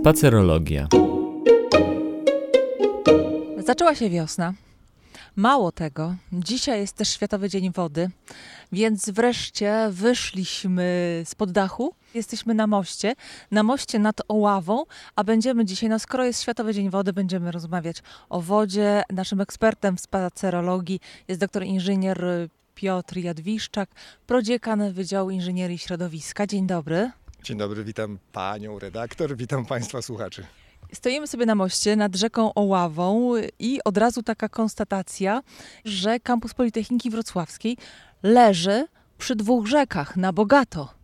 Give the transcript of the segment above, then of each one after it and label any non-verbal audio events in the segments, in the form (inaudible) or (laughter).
Spacerologia. Zaczęła się wiosna. Mało tego, dzisiaj jest też Światowy Dzień Wody, więc wreszcie wyszliśmy spod dachu. Jesteśmy na moście, na moście nad Oławą, a będziemy dzisiaj, no skoro jest Światowy Dzień Wody, będziemy rozmawiać o wodzie. Naszym ekspertem w spacerologii jest doktor inżynier Piotr Jadwiszczak, prodziekan Wydziału Inżynierii Środowiska. Dzień dobry. Dzień dobry, witam panią redaktor, witam państwa słuchaczy. Stoimy sobie na moście nad rzeką Oławą i od razu taka konstatacja, że kampus Politechniki Wrocławskiej leży przy dwóch rzekach na bogato.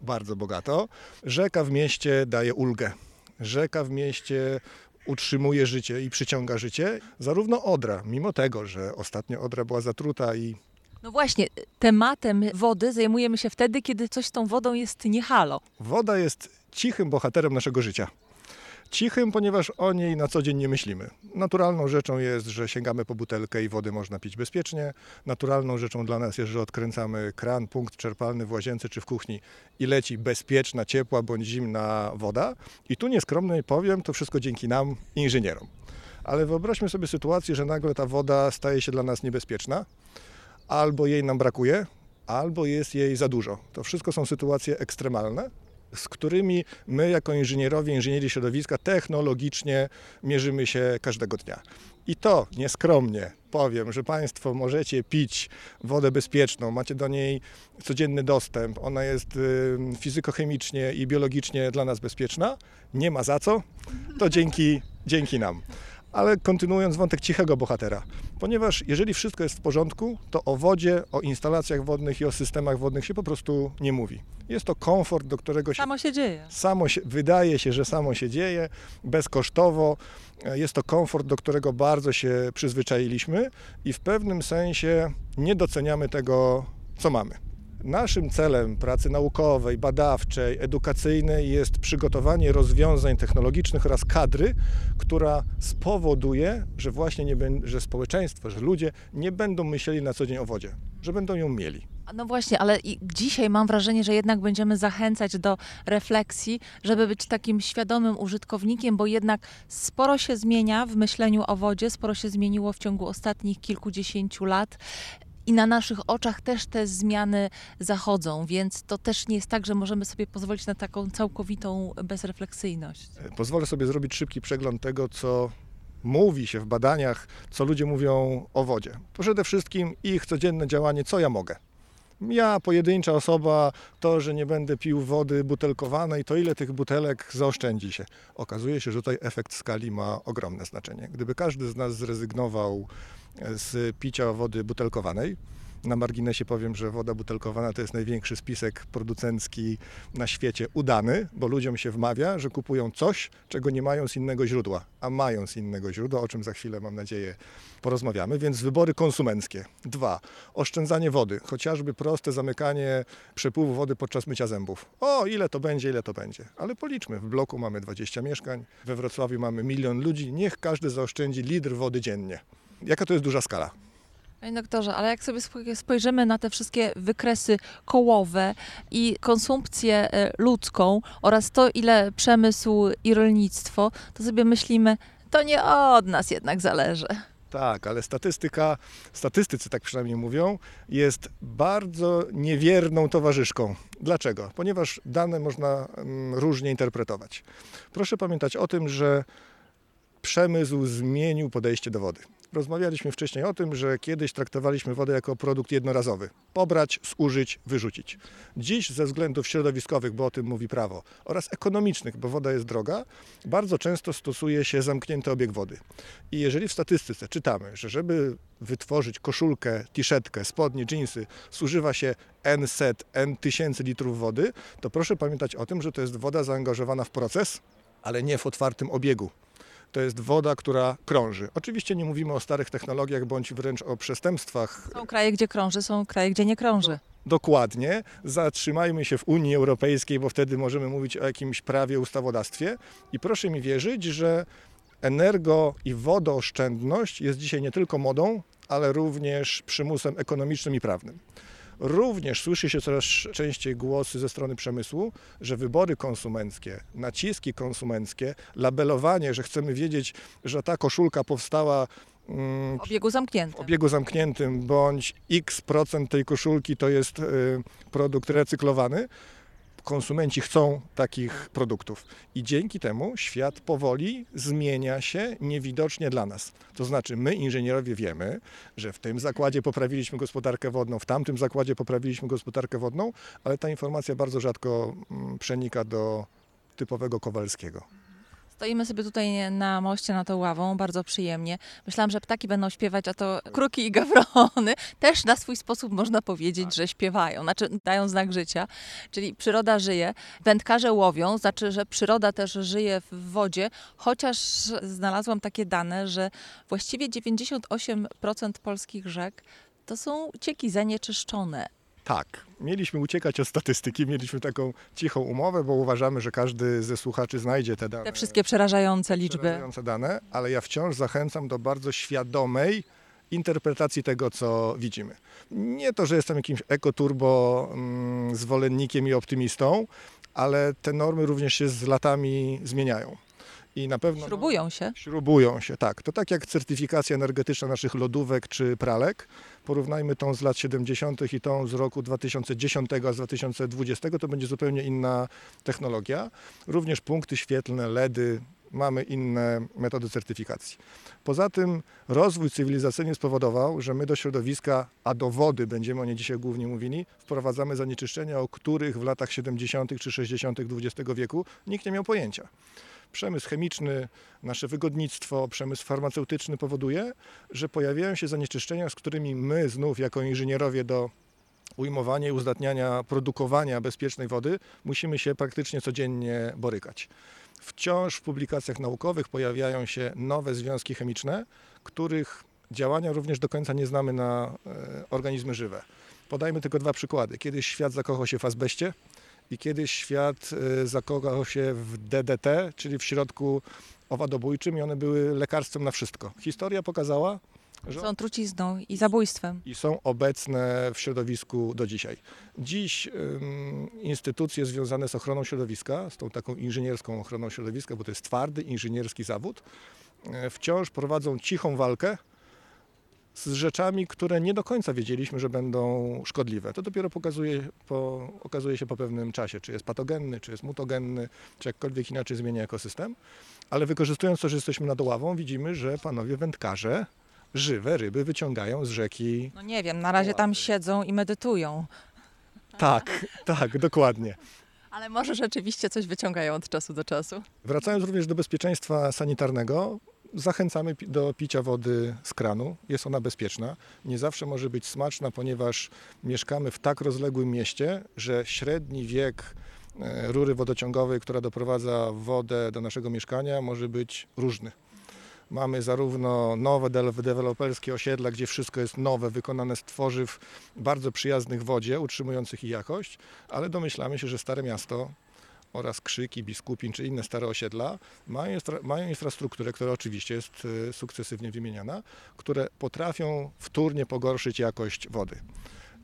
Bardzo bogato. Rzeka w mieście daje ulgę. Rzeka w mieście utrzymuje życie i przyciąga życie. Zarówno Odra, mimo tego, że ostatnio Odra była zatruta i No właśnie, tematem wody zajmujemy się wtedy, kiedy coś z tą wodą jest nie halo. woda jest cichym bohaterem naszego życia. Cichym, ponieważ o niej na co dzień nie myślimy. Naturalną rzeczą jest, że sięgamy po butelkę i wody można pić bezpiecznie. Naturalną rzeczą dla nas jest, że odkręcamy kran, punkt czerpalny w łazience czy w kuchni i leci bezpieczna, ciepła bądź zimna woda. I tu nieskromnie powiem, to wszystko dzięki nam, inżynierom. Ale wyobraźmy sobie sytuację, że nagle ta woda staje się dla nas niebezpieczna, albo jej nam brakuje, albo jest jej za dużo. To wszystko są sytuacje ekstremalne, z którymi my jako inżynierowie inżynierii środowiska technologicznie mierzymy się każdego dnia. I to nieskromnie powiem, że Państwo możecie pić wodę bezpieczną, macie do niej codzienny dostęp, ona jest fizykochemicznie i biologicznie dla nas bezpieczna, nie ma za co, to dzięki, dzięki nam. Ale kontynuując wątek cichego bohatera, ponieważ jeżeli wszystko jest w porządku, to o wodzie, o instalacjach wodnych i o systemach wodnych się po prostu nie mówi. Jest to komfort, do którego się Samo się dzieje. samo się, wydaje się, że samo się dzieje, bezkosztowo. E, Jest to komfort, do którego bardzo się przyzwyczailiśmy i w pewnym sensie nie doceniamy tego, co mamy. Naszym celem pracy naukowej, badawczej, edukacyjnej jest przygotowanie rozwiązań technologicznych oraz kadry, która spowoduje, że właśnie nie że społeczeństwo, że ludzie nie będą myśleli na co dzień o wodzie, że będą ją mieli. No właśnie, ale dzisiaj mam wrażenie, że jednak będziemy zachęcać do refleksji, żeby być takim świadomym użytkownikiem, bo jednak sporo się zmienia w myśleniu o wodzie, sporo się zmieniło w ciągu ostatnich kilkudziesięciu lat. I na naszych oczach też te zmiany zachodzą, więc to też nie jest tak, że możemy sobie pozwolić na taką całkowitą bezrefleksyjność. E, Pozwolę sobie zrobić szybki przegląd tego, co mówi się w badaniach, co ludzie mówią o wodzie. Przede wszystkim ich codzienne działanie, co ja mogę. Ja, pojedyncza osoba, to, że nie będę pił wody butelkowanej, to ile tych butelek zaoszczędzi się? Okazuje się, że tutaj efekt skali ma ogromne znaczenie. Gdyby każdy z nas zrezygnował z picia wody butelkowanej, na marginesie powiem, że woda butelkowana to jest największy spisek producencki na świecie udany, bo ludziom się wmawia, że kupują coś, czego nie mają z innego źródła, a mają z innego źródła, o czym za chwilę mam nadzieję porozmawiamy. Więc wybory konsumenckie. Dwa, oszczędzanie wody, chociażby proste zamykanie przepływu wody podczas mycia zębów. O, ile to będzie, ile to będzie. Ale policzmy, w bloku mamy 20 mieszkań, we Wrocławiu mamy milion ludzi, niech każdy zaoszczędzi litr wody dziennie. Jaka to jest duża skala? Panie doktorze, ale jak sobie spoj- spojrzymy na te wszystkie wykresy kołowe i konsumpcję e, ludzką oraz to, ile przemysł i rolnictwo, to sobie myślimy, to nie od nas jednak zależy. Tak, ale statystyka, statystycy tak przynajmniej mówią, jest bardzo niewierną towarzyszką. Dlaczego? Ponieważ dane można mm, różnie interpretować. Proszę pamiętać o tym, że przemysł zmienił podejście do wody. Rozmawialiśmy wcześniej o tym, że kiedyś traktowaliśmy wodę jako produkt jednorazowy. Pobrać, zużyć, wyrzucić. Dziś ze względów środowiskowych, bo o tym mówi prawo, oraz ekonomicznych, bo woda jest droga, bardzo często stosuje się zamknięty obieg wody. I jeżeli w statystyce czytamy, że żeby wytworzyć koszulkę, t-shirtkę, spodnie, dżinsy, zużywa się n set, n tysięcy litrów wody, to proszę pamiętać o tym, że to jest woda zaangażowana w proces, ale nie w otwartym obiegu. To jest woda, która krąży. Oczywiście nie mówimy o starych technologiach bądź wręcz o przestępstwach Są kraje, gdzie krąży, są kraje, gdzie nie krąży. dokładnie. Zatrzymajmy się w Unii Europejskiej, bo wtedy możemy mówić o jakimś prawie, ustawodawstwie. I proszę mi wierzyć, że energo i wodooszczędność jest dzisiaj nie tylko modą, ale również przymusem ekonomicznym i prawnym. Również słyszy się coraz częściej głosy ze strony przemysłu, że wybory konsumenckie, naciski konsumenckie, labelowanie, że chcemy wiedzieć, że ta koszulka powstała mm, w obiegu zamkniętym. W obiegu zamkniętym, bądź x procent tej koszulki to jest y, produkt recyklowany, konsumenci chcą takich produktów. I dzięki temu świat powoli zmienia się niewidocznie dla nas. To znaczy, my, inżynierowie, wiemy, że w tym zakładzie poprawiliśmy gospodarkę wodną, w tamtym zakładzie poprawiliśmy gospodarkę wodną, ale ta informacja bardzo rzadko mm, przenika do typowego Kowalskiego. Stoimy sobie tutaj na moście nad tą ławą, bardzo przyjemnie. Myślałam, że ptaki będą śpiewać, a to kruki i gawrony też na swój sposób można powiedzieć, tak. że śpiewają, znaczy dają znak życia, czyli przyroda żyje. Wędkarze łowią, znaczy, że przyroda też żyje w wodzie, chociaż znalazłam takie dane, że właściwie 98% polskich rzek to są cieki zanieczyszczone. Tak, mieliśmy uciekać od statystyki, mieliśmy taką cichą umowę, bo uważamy, że każdy ze słuchaczy znajdzie te dane. Te wszystkie przerażające liczby. Przerażające dane, ale ja wciąż zachęcam do bardzo świadomej interpretacji tego, co widzimy. Nie to, że jestem jakimś ekoturbo mm, zwolennikiem i optymistą, ale te normy również się z latami zmieniają. I na pewno. Śrubują się? Śrubują się, tak. To tak jak certyfikacja energetyczna naszych lodówek czy pralek. Porównajmy tą z lat 70. i tą z roku 2010, a z 2020 to będzie zupełnie inna technologia. Również punkty świetlne, LEDy, mamy inne metody certyfikacji. Poza tym rozwój cywilizacyjny spowodował, że my do środowiska, a do wody, będziemy o niej dzisiaj głównie mówili, wprowadzamy zanieczyszczenia, o których w latach 70. czy 60. XX wieku nikt nie miał pojęcia przemysł chemiczny, nasze wygodnictwo, przemysł farmaceutyczny powoduje, że pojawiają się zanieczyszczenia, z którymi my znów jako inżynierowie do ujmowania i uzdatniania, produkowania bezpiecznej wody musimy się praktycznie codziennie borykać. Wciąż w publikacjach naukowych pojawiają się nowe związki chemiczne, których działania również do końca nie znamy na e, organizmy żywe. Podajmy tylko dwa przykłady. Kiedyś świat zakochał się w azbeście, i kiedyś świat y, zakochał się w DDT, czyli w środku owadobójczym i one były lekarstwem na wszystko. Historia pokazała, że są trucizną i zabójstwem. I są obecne w środowisku do dzisiaj. Dziś um, instytucje związane z ochroną środowiska, z tą taką inżynierską ochroną środowiska, bo to jest twardy inżynierski zawód, e, wciąż prowadzą cichą walkę z rzeczami, które nie do końca wiedzieliśmy, że będą szkodliwe. To dopiero pokazuje, po, okazuje się po pewnym czasie, czy jest patogenny, czy jest mutogenny, czy jakkolwiek inaczej zmienia ekosystem. Ale wykorzystując to, że jesteśmy nad ławą, widzimy, że panowie wędkarze żywe ryby wyciągają z rzeki. No nie wiem, na razie tam siedzą i medytują. Tak, tak, dokładnie. Ale może rzeczywiście coś wyciągają od czasu do czasu. Wracając również do bezpieczeństwa sanitarnego, Zachęcamy do picia wody z kranu. Jest ona bezpieczna. Nie zawsze może być smaczna, ponieważ mieszkamy w tak rozległym mieście, że średni wiek e, rury wodociągowej, która doprowadza wodę do naszego mieszkania, może być różny. Mamy zarówno nowe deweloperskie osiedla, gdzie wszystko jest nowe, wykonane z tworzyw bardzo przyjaznych wodzie, utrzymujących ich jakość, ale domyślamy się, że Stare Miasto oraz Krzyki, Biskupin czy inne stare osiedla mają, mają infrastrukturę, która oczywiście jest y, sukcesywnie wymieniana, które potrafią wtórnie pogorszyć jakość wody.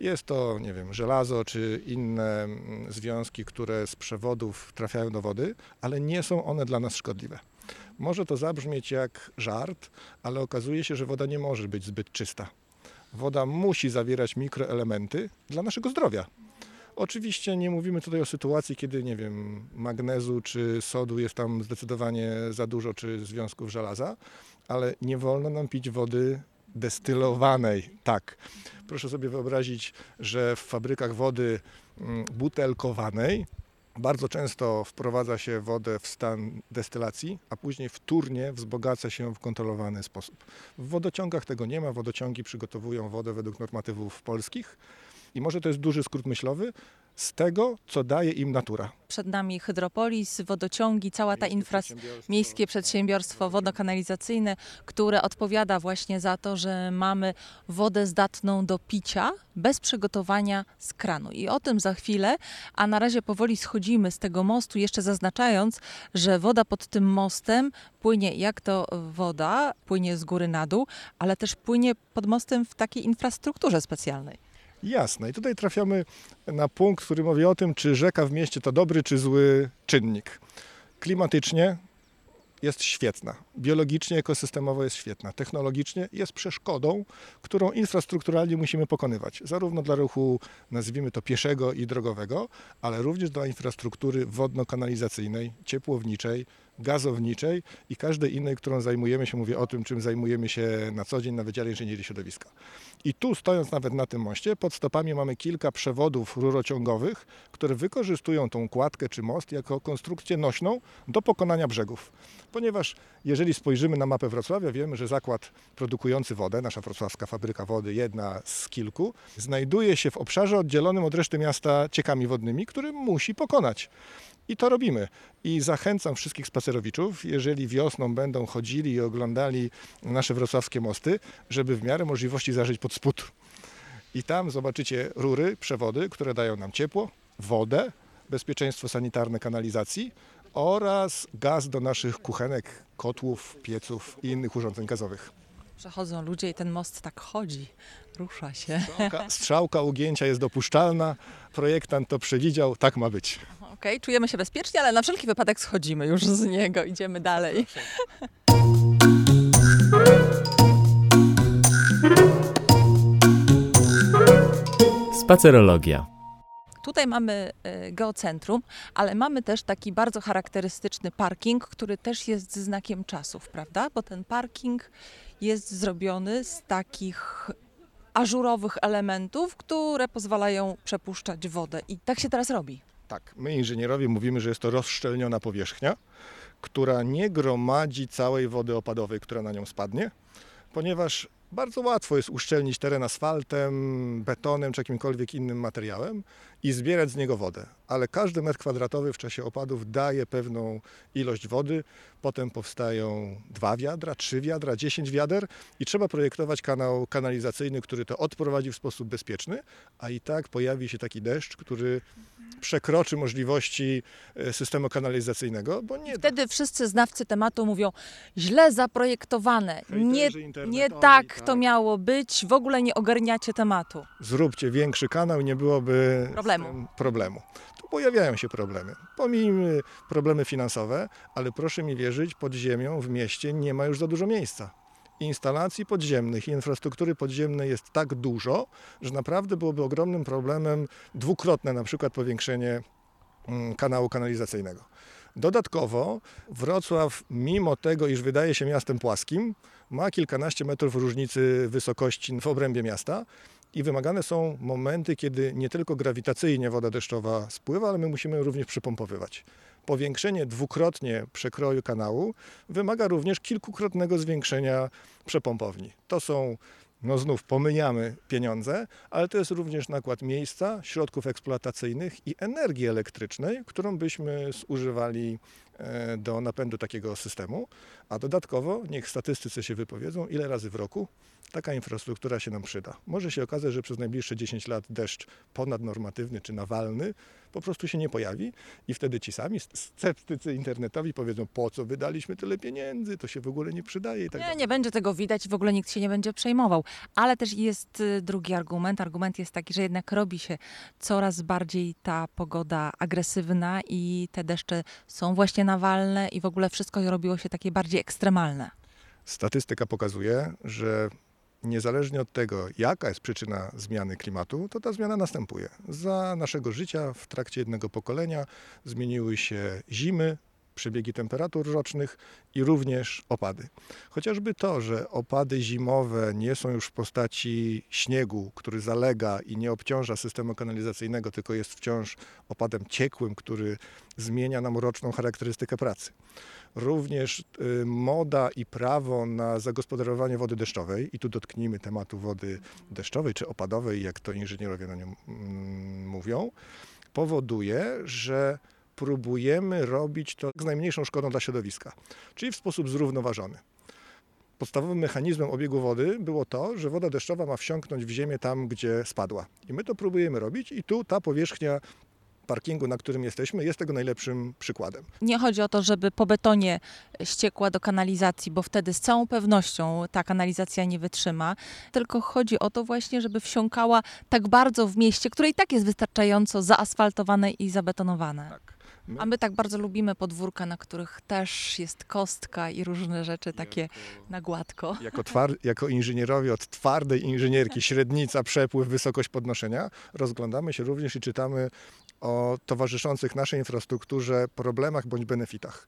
Jest to, nie wiem, żelazo czy inne mm, związki, które z przewodów trafiają do wody, ale nie są one dla nas szkodliwe. Może to zabrzmieć jak żart, ale okazuje się, że woda nie może być zbyt czysta. Woda musi zawierać mikroelementy dla naszego zdrowia. Oczywiście nie mówimy tutaj o sytuacji, kiedy, nie wiem, magnezu czy sodu jest tam zdecydowanie za dużo, czy związków żelaza, ale nie wolno nam pić wody destylowanej. Tak. Proszę sobie wyobrazić, że w fabrykach wody mm, butelkowanej bardzo często wprowadza się wodę w stan destylacji, a później wtórnie wzbogaca się w kontrolowany sposób. W wodociągach tego nie ma. Wodociągi przygotowują wodę według normatywów polskich i może to jest duży skrót myślowy z tego, co daje im natura. Przed nami hydropolis, wodociągi, cała ta infrastruktura, miejskie przedsiębiorstwo wodokanalizacyjne, które odpowiada właśnie za to, że mamy wodę zdatną do picia bez przygotowania z kranu. I o tym za chwilę, a na razie powoli schodzimy z tego mostu, jeszcze zaznaczając, że woda pod tym mostem płynie jak to woda, płynie z góry na dół, ale też płynie pod mostem w takiej infrastrukturze specjalnej. Jasne. I tutaj trafiamy na punkt, który mówi o tym, czy rzeka w mieście to dobry czy zły czynnik. Klimatycznie jest świetna, biologicznie, ekosystemowo jest świetna, technologicznie jest przeszkodą, którą infrastrukturalnie musimy pokonywać, zarówno dla ruchu, nazwijmy to pieszego i drogowego, ale również dla infrastruktury wodno-kanalizacyjnej, ciepłowniczej, gazowniczej i każdej innej, którą zajmujemy się, mówię o tym, czym zajmujemy się na co dzień na Wydziale Inżynierii Środowiska. I tu, stojąc nawet na tym moście, pod stopami mamy kilka przewodów rurociągowych, które wykorzystują tą kładkę czy most jako konstrukcję nośną do pokonania brzegów. Ponieważ jeżeli spojrzymy na mapę Wrocławia, wiemy, że zakład produkujący wodę, nasza wrocławska fabryka wody, jedna z kilku, znajduje się w obszarze oddzielonym od reszty miasta ciekami wodnymi, który musi pokonać. I to robimy. I zachęcam wszystkich spacerowiczów, jeżeli wiosną będą chodzili i oglądali nasze wrocławskie mosty, żeby w miarę możliwości zażyć pod spód. I tam zobaczycie rury, przewody, które dają nam ciepło, wodę, bezpieczeństwo sanitarne kanalizacji oraz gaz do naszych kuchenek, kotłów, pieców i innych urządzeń gazowych. Przechodzą ludzie i ten most tak chodzi, rusza się. Strzałka, strzałka ugięcia jest dopuszczalna, projektant to przewidział, tak ma być. Okej, czujemy się bezpiecznie, ale na wszelki wypadek schodzimy już z niego, idziemy dalej. Spacerologia. Tutaj mamy e, geocentrum, ale mamy też taki bardzo charakterystyczny parking, który też jest znakiem czasów, prawda? Bo ten parking jest zrobiony z takich ażurowych elementów, które pozwalają przepuszczać wodę. I tak się teraz robi. Tak, my inżynierowie mówimy, że jest to rozszczelniona powierzchnia, która nie gromadzi całej wody opadowej, która na nią spadnie, ponieważ bardzo łatwo jest uszczelnić teren asfaltem, betonem czy jakimkolwiek innym materiałem i zbierać z niego wodę. Ale każdy metr kwadratowy w czasie opadów daje pewną ilość wody. Potem powstają dwa wiadra, trzy wiadra, dziesięć wiader i trzeba projektować kanał kanalizacyjny, który to odprowadzi w sposób bezpieczny, a i tak pojawi się taki deszcz, który przekroczy możliwości e, systemu kanalizacyjnego, bo nie Wtedy wszyscy znawcy tematu mówią, źle zaprojektowane, nie, nie internetowi, tak to tak. miało być, w ogóle nie ogarniacie tematu. zróbcie większy kanał nie byłoby Problemu. problemu. Tu pojawiają się problemy. Pomijmy problemy finansowe, ale proszę mi wierzyć, pod ziemią w mieście nie ma już za dużo miejsca. Instalacji podziemnych i infrastruktury podziemnej jest tak dużo, że naprawdę byłoby ogromnym problemem dwukrotne na przykład powiększenie mm, kanału kanalizacyjnego. Dodatkowo Wrocław, mimo tego, iż wydaje się miastem płaskim, ma kilkanaście metrów różnicy wysokości w obrębie miasta i wymagane są momenty, kiedy nie tylko grawitacyjnie woda deszczowa spływa, ale my musimy również przypompowywać. Powiększenie dwukrotnie przekroju kanału wymaga również kilkukrotnego zwiększenia przepompowni. To są, no znów pomyjamy pieniądze, ale to jest również nakład miejsca, środków eksploatacyjnych i energii elektrycznej, którą byśmy zużywali e, do napędu takiego systemu. A dodatkowo, niech statystycy się wypowiedzą, ile razy w roku taka infrastruktura się nam przyda. Może się okazać, że przez najbliższe 10 lat deszcz ponadnormatywny czy nawalny po prostu się nie pojawi i wtedy ci sami sceptycy internetowi powiedzą, po co wydaliśmy tyle pieniędzy, to się w ogóle nie przydaje i tak Nie, dalej. nie będzie tego widać, w ogóle nikt się nie będzie przejmował. Ale też jest y, drugi argument. Argument jest taki, że jednak robi się coraz bardziej ta pogoda agresywna i te deszcze są właśnie nawalne i w ogóle wszystko robiło się takie bardziej ekstremalne. Statystyka pokazuje, że niezależnie od tego, jaka jest przyczyna zmiany klimatu, to ta zmiana następuje. Za naszego życia w trakcie jednego pokolenia zmieniły się zimy, przebiegi temperatur rocznych i również opady. Chociażby to, że opady zimowe nie są już w postaci śniegu, który zalega i nie obciąża systemu kanalizacyjnego, tylko jest wciąż opadem ciekłym, który zmienia nam roczną charakterystykę pracy. Również y, moda i prawo na zagospodarowanie wody deszczowej, i tu dotknijmy tematu wody deszczowej czy opadowej, jak to inżynierowie na nią mm, mówią, powoduje, że próbujemy robić to z najmniejszą szkodą dla środowiska, czyli w sposób zrównoważony. Podstawowym mechanizmem obiegu wody było to, że woda deszczowa ma wsiąknąć w ziemię tam, gdzie spadła. I my to próbujemy robić i tu ta powierzchnia parkingu, na którym jesteśmy, jest tego najlepszym przykładem. Nie chodzi o to, żeby po betonie ściekła do kanalizacji, bo wtedy z całą pewnością ta kanalizacja nie wytrzyma, tylko chodzi o to właśnie, żeby wsiąkała tak bardzo w mieście, które i tak jest wystarczająco zaasfaltowane i zabetonowane. Tak. My A my tak bardzo lubimy podwórka, na których też jest kostka i różne rzeczy takie na gładko. Jako, twar- jako inżynierowie od twardej inżynierki, średnica, przepływ, wysokość podnoszenia, rozglądamy się również i czytamy o towarzyszących naszej infrastrukturze problemach bądź benefitach.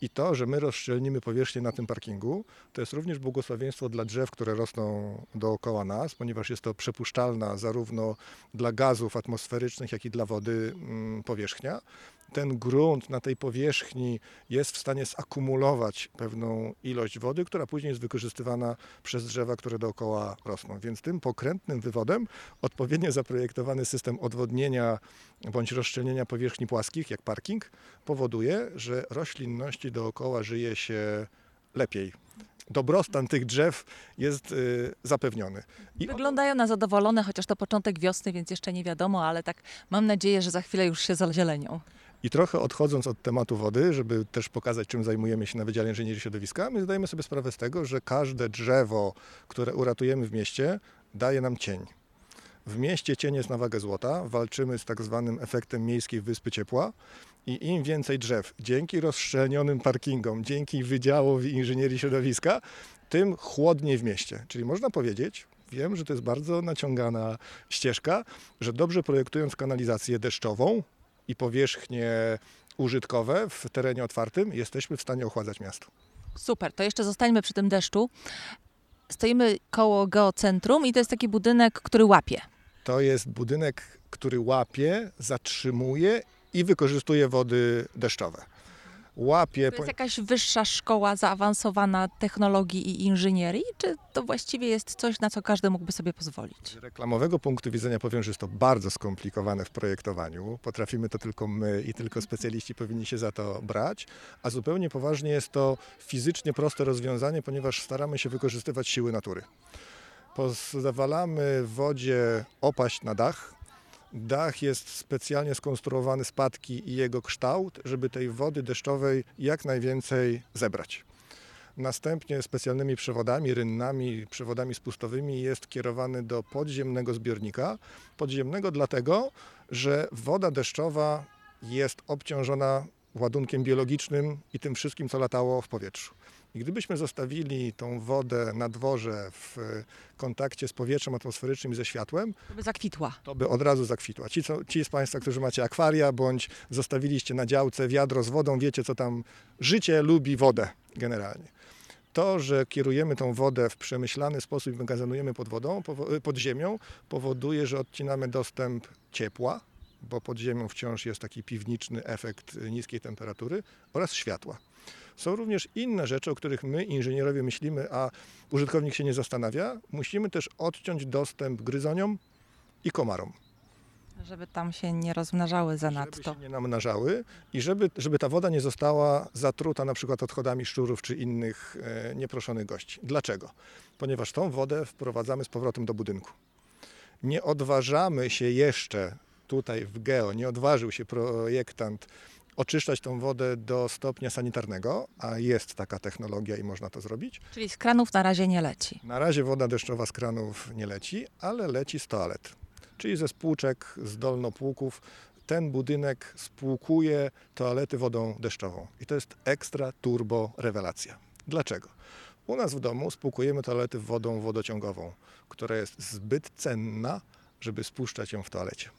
I to, że my rozszczelnimy powierzchnię na tym parkingu, to jest również błogosławieństwo dla drzew, które rosną dookoła nas, ponieważ jest to przepuszczalna zarówno dla gazów atmosferycznych, jak i dla wody mm, powierzchnia. Ten grunt na tej powierzchni jest w stanie zakumulować pewną ilość wody, która później jest wykorzystywana przez drzewa, które dookoła rosną. Więc tym pokrętnym wywodem odpowiednio zaprojektowany system odwodnienia bądź rozszczelnienia powierzchni płaskich, jak parking, powoduje, że roślinności dookoła żyje się lepiej. Dobrostan tych drzew jest y, zapewniony. I Wyglądają na zadowolone, chociaż to początek wiosny, więc jeszcze nie wiadomo, ale tak mam nadzieję, że za chwilę już się zazielenią. I trochę odchodząc od tematu wody, żeby też pokazać, czym zajmujemy się na Wydziale Inżynierii Środowiska, my zdajemy sobie sprawę z tego, że każde drzewo, które uratujemy w mieście, daje nam cień. W mieście cień jest na wagę złota, walczymy z tak zwanym efektem miejskiej wyspy ciepła i im więcej drzew, dzięki rozszczelnionym parkingom, dzięki Wydziałowi Inżynierii Środowiska, tym chłodniej w mieście. Czyli można powiedzieć, wiem, że to jest bardzo naciągana ścieżka, że dobrze projektując kanalizację deszczową, i powierzchnie użytkowe w terenie otwartym, jesteśmy w stanie ochładzać miasto. Super, to jeszcze zostańmy przy tym deszczu. Stoimy koło geocentrum i to jest taki budynek, który łapie. To jest budynek, który łapie, zatrzymuje i wykorzystuje wody deszczowe. Łapie. To jest jakaś wyższa szkoła zaawansowana technologii i inżynierii, czy to właściwie jest coś, na co każdy mógłby sobie pozwolić? Z reklamowego punktu widzenia powiem, że jest to bardzo skomplikowane w projektowaniu. Potrafimy to tylko my i tylko specjaliści powinni się za to brać, a zupełnie poważnie jest to fizycznie proste rozwiązanie, ponieważ staramy się wykorzystywać siły natury. Pozwalamy wodzie opaść na dach. Dach jest specjalnie skonstruowany spadki i jego kształt, żeby tej wody deszczowej jak najwięcej zebrać. Następnie specjalnymi przewodami rynnami, przewodami spustowymi jest kierowany do podziemnego zbiornika. Podziemnego dlatego, że woda deszczowa jest obciążona ładunkiem biologicznym i tym wszystkim, co latało w powietrzu. I gdybyśmy zostawili tą wodę na dworze w kontakcie z powietrzem atmosferycznym i ze światłem, Żeby zakwitła. to by od razu zakwitła. Ci, co, ci z Państwa, którzy macie akwaria, bądź zostawiliście na działce wiadro z wodą, wiecie, co tam życie lubi wodę generalnie. To, że kierujemy tą wodę w przemyślany sposób i magazynujemy pod wodą, powo- pod ziemią, powoduje, że odcinamy dostęp ciepła, bo pod ziemią wciąż jest taki piwniczny efekt niskiej temperatury oraz światła. Są również inne rzeczy, o których my, inżynierowie, myślimy, a użytkownik się nie zastanawia. Musimy też odciąć dostęp gryzoniom i komarom, Żeby tam się nie rozmnażały żeby zanadto. się nie namnażały i żeby, żeby ta woda nie została zatruta na przykład odchodami szczurów czy innych e, nieproszonych gości. Dlaczego? Ponieważ tą wodę wprowadzamy z powrotem do budynku. Nie odważamy się jeszcze tutaj w Geo, nie odważył się projektant oczyszczać tą wodę do stopnia sanitarnego, a jest taka technologia i można to zrobić. Czyli z kranów na razie nie leci. Na razie woda deszczowa z kranów nie leci, ale leci z toalet, czyli ze spłuczek, z dolnopłuków. Ten budynek spłukuje toalety wodą deszczową i to jest ekstra turbo rewelacja. Dlaczego? U nas w domu spłukujemy toalety wodą wodociągową, która jest zbyt cenna, żeby spuszczać ją w toalecie.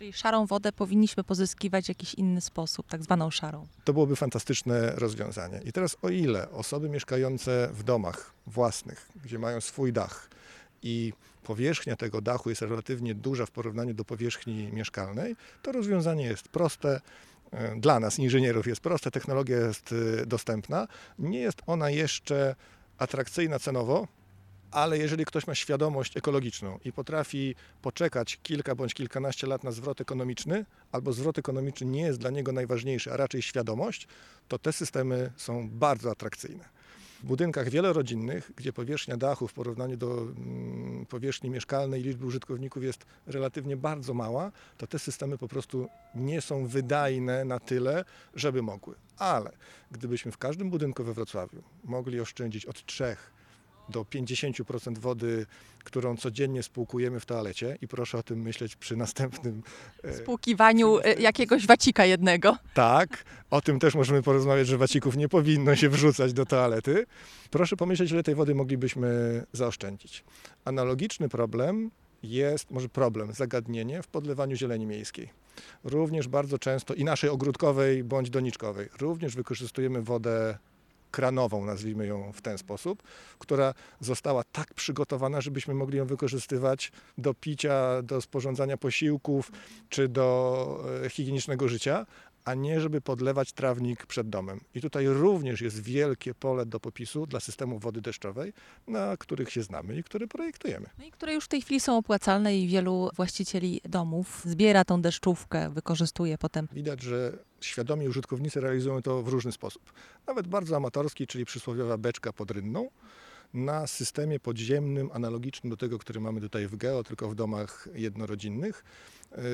Czyli szarą wodę powinniśmy pozyskiwać w jakiś inny sposób, tak zwaną szarą. To byłoby fantastyczne rozwiązanie. I teraz o ile osoby mieszkające w domach własnych, gdzie mają swój dach i powierzchnia tego dachu jest relatywnie duża w porównaniu do powierzchni mieszkalnej, to rozwiązanie jest proste. e, Dla nas, inżynierów, jest proste, technologia jest e, dostępna. Nie jest ona jeszcze atrakcyjna cenowo, ale jeżeli ktoś ma świadomość ekologiczną i potrafi poczekać kilka bądź kilkanaście lat na zwrot ekonomiczny, albo zwrot ekonomiczny nie jest dla niego najważniejszy, a raczej świadomość, to te systemy są bardzo atrakcyjne. W budynkach wielorodzinnych, gdzie powierzchnia dachu w porównaniu do mm, powierzchni mieszkalnej i liczby użytkowników jest relatywnie bardzo mała, to te systemy po prostu nie są wydajne na tyle, żeby mogły. Ale gdybyśmy w każdym budynku we Wrocławiu mogli oszczędzić od 3 do 50% wody, którą codziennie spłukujemy w toalecie i proszę o tym myśleć przy następnym e, Spłukiwaniu e, jakiegoś wacika jednego. tak, o tym też możemy porozmawiać, że wacików nie powinno się wrzucać do toalety. Proszę pomyśleć, ile tej wody moglibyśmy zaoszczędzić. Analogiczny problem jest, może problem, zagadnienie w podlewaniu zieleni miejskiej. Również bardzo często i naszej ogródkowej bądź doniczkowej, również wykorzystujemy wodę kranową, nazwijmy ją w ten sposób, która została tak przygotowana, żebyśmy mogli ją wykorzystywać do picia, do sporządzania posiłków czy do e, higienicznego życia, a nie żeby podlewać trawnik przed domem. I tutaj również jest wielkie pole do popisu dla systemu wody deszczowej, na których się znamy i które projektujemy. No i które już w tej chwili są opłacalne i wielu właścicieli domów zbiera tą deszczówkę, wykorzystuje potem. Widać, że świadomi użytkownicy realizują to w różny sposób. Nawet bardzo amatorski, czyli przysłowiowa beczka pod rynną, na systemie podziemnym, analogicznym do tego, który mamy tutaj w Geo, tylko w domach jednorodzinnych,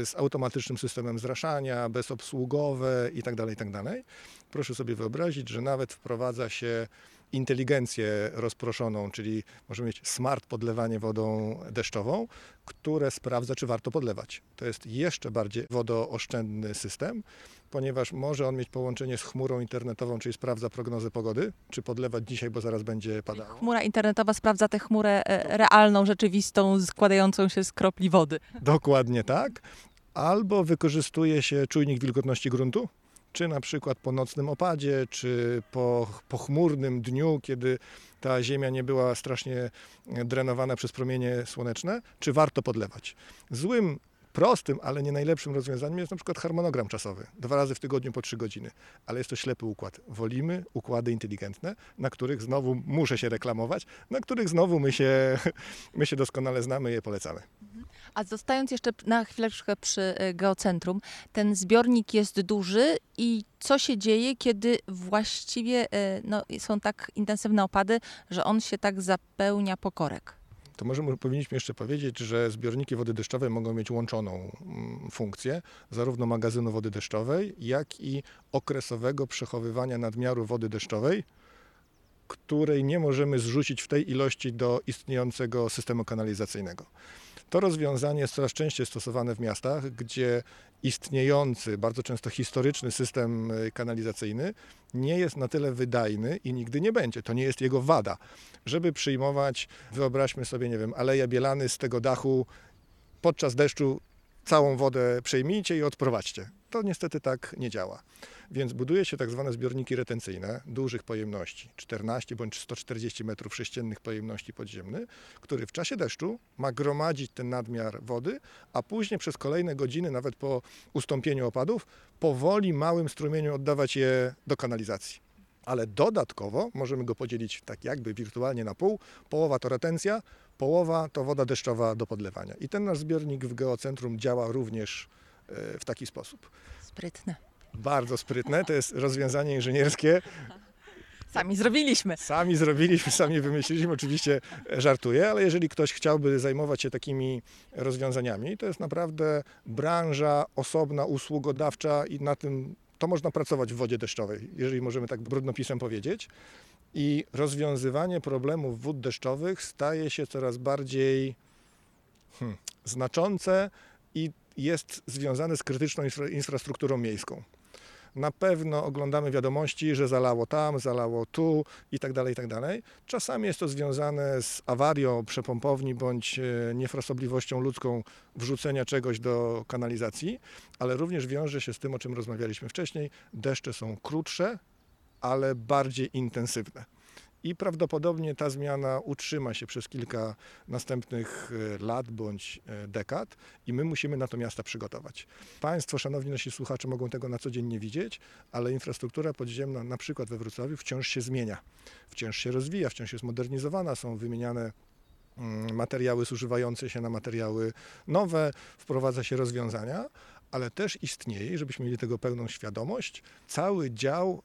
z automatycznym systemem zraszania, bezobsługowe itd., itd. Proszę sobie wyobrazić, że nawet wprowadza się inteligencję rozproszoną, czyli możemy mieć smart podlewanie wodą deszczową, które sprawdza, czy warto podlewać. To jest jeszcze bardziej wodooszczędny system, ponieważ może on mieć połączenie z chmurą internetową, czyli sprawdza prognozę pogody, czy podlewać dzisiaj, bo zaraz będzie padało. Chmura internetowa sprawdza tę chmurę e, realną, rzeczywistą, składającą się z kropli wody. Dokładnie tak. Albo wykorzystuje się czujnik wilgotności gruntu, czy na przykład po nocnym opadzie, czy po pochmurnym dniu, kiedy ta ziemia nie była strasznie drenowana przez promienie słoneczne, czy warto podlewać. Złym prostym, ale nie najlepszym rozwiązaniem jest na przykład harmonogram czasowy. Dwa razy w tygodniu po trzy godziny. Ale jest to ślepy układ. Wolimy układy inteligentne, na których znowu muszę się reklamować, na których znowu my się, (laughs) my się doskonale znamy i je polecamy. A zostając jeszcze na chwileczkę przy e, geocentrum, ten zbiornik jest duży i co się dzieje, kiedy właściwie e, no, są tak intensywne opady, że on się tak zapełnia po korek? to może powinniśmy jeszcze powiedzieć, że zbiorniki wody deszczowej mogą mieć łączoną mm, funkcję zarówno magazynu wody deszczowej, jak i okresowego przechowywania nadmiaru wody deszczowej, której nie możemy zrzucić w tej ilości do istniejącego systemu kanalizacyjnego. To rozwiązanie jest coraz częściej stosowane w miastach, gdzie istniejący, bardzo często historyczny system y, kanalizacyjny nie jest na tyle wydajny i nigdy nie będzie. To nie jest jego wada. Żeby przyjmować, wyobraźmy sobie, nie wiem, aleja Bielany z tego dachu podczas deszczu całą wodę przejmijcie i odprowadźcie. To niestety tak nie działa. Więc buduje się tak zwane zbiorniki retencyjne dużych pojemności, 14 bądź 140 metrów sześciennych pojemności podziemny, który w czasie deszczu ma gromadzić ten nadmiar wody, a później przez kolejne godziny, nawet po ustąpieniu opadów, powoli małym strumieniem oddawać je do kanalizacji. Ale dodatkowo możemy go podzielić tak jakby wirtualnie na pół. Połowa to retencja, połowa to woda deszczowa do podlewania. I ten nasz zbiornik w geocentrum działa również w taki sposób. Sprytne. Bardzo sprytne, to jest rozwiązanie inżynierskie. Sami zrobiliśmy. Sami zrobiliśmy, sami wymyśliliśmy, oczywiście żartuję, ale jeżeli ktoś chciałby zajmować się takimi rozwiązaniami, to jest naprawdę branża osobna, usługodawcza i na tym to można pracować w wodzie deszczowej, jeżeli możemy tak brudnopisem powiedzieć. I rozwiązywanie problemów wód deszczowych staje się coraz bardziej hmm, znaczące i jest związane z krytyczną infra infrastrukturą miejską. Na pewno oglądamy wiadomości, że zalało tam, zalało tu i tak dalej, i tak dalej. Czasami jest to związane z awarią przepompowni bądź e, niefrasobliwością ludzką wrzucenia czegoś do kanalizacji, ale również wiąże się z tym, o czym rozmawialiśmy wcześniej. Deszcze są krótsze, ale bardziej intensywne i prawdopodobnie ta zmiana utrzyma się przez kilka następnych e, lat bądź e, dekad i my musimy na to miasta przygotować. Państwo, szanowni nasi słuchacze, mogą tego na co dzień nie widzieć, ale infrastruktura podziemna, na przykład we Wrocławiu, wciąż się zmienia, wciąż się rozwija, wciąż jest modernizowana, są wymieniane mm, materiały zużywające się na materiały nowe, wprowadza się rozwiązania, ale też istnieje, żebyśmy mieli tego pełną świadomość, cały dział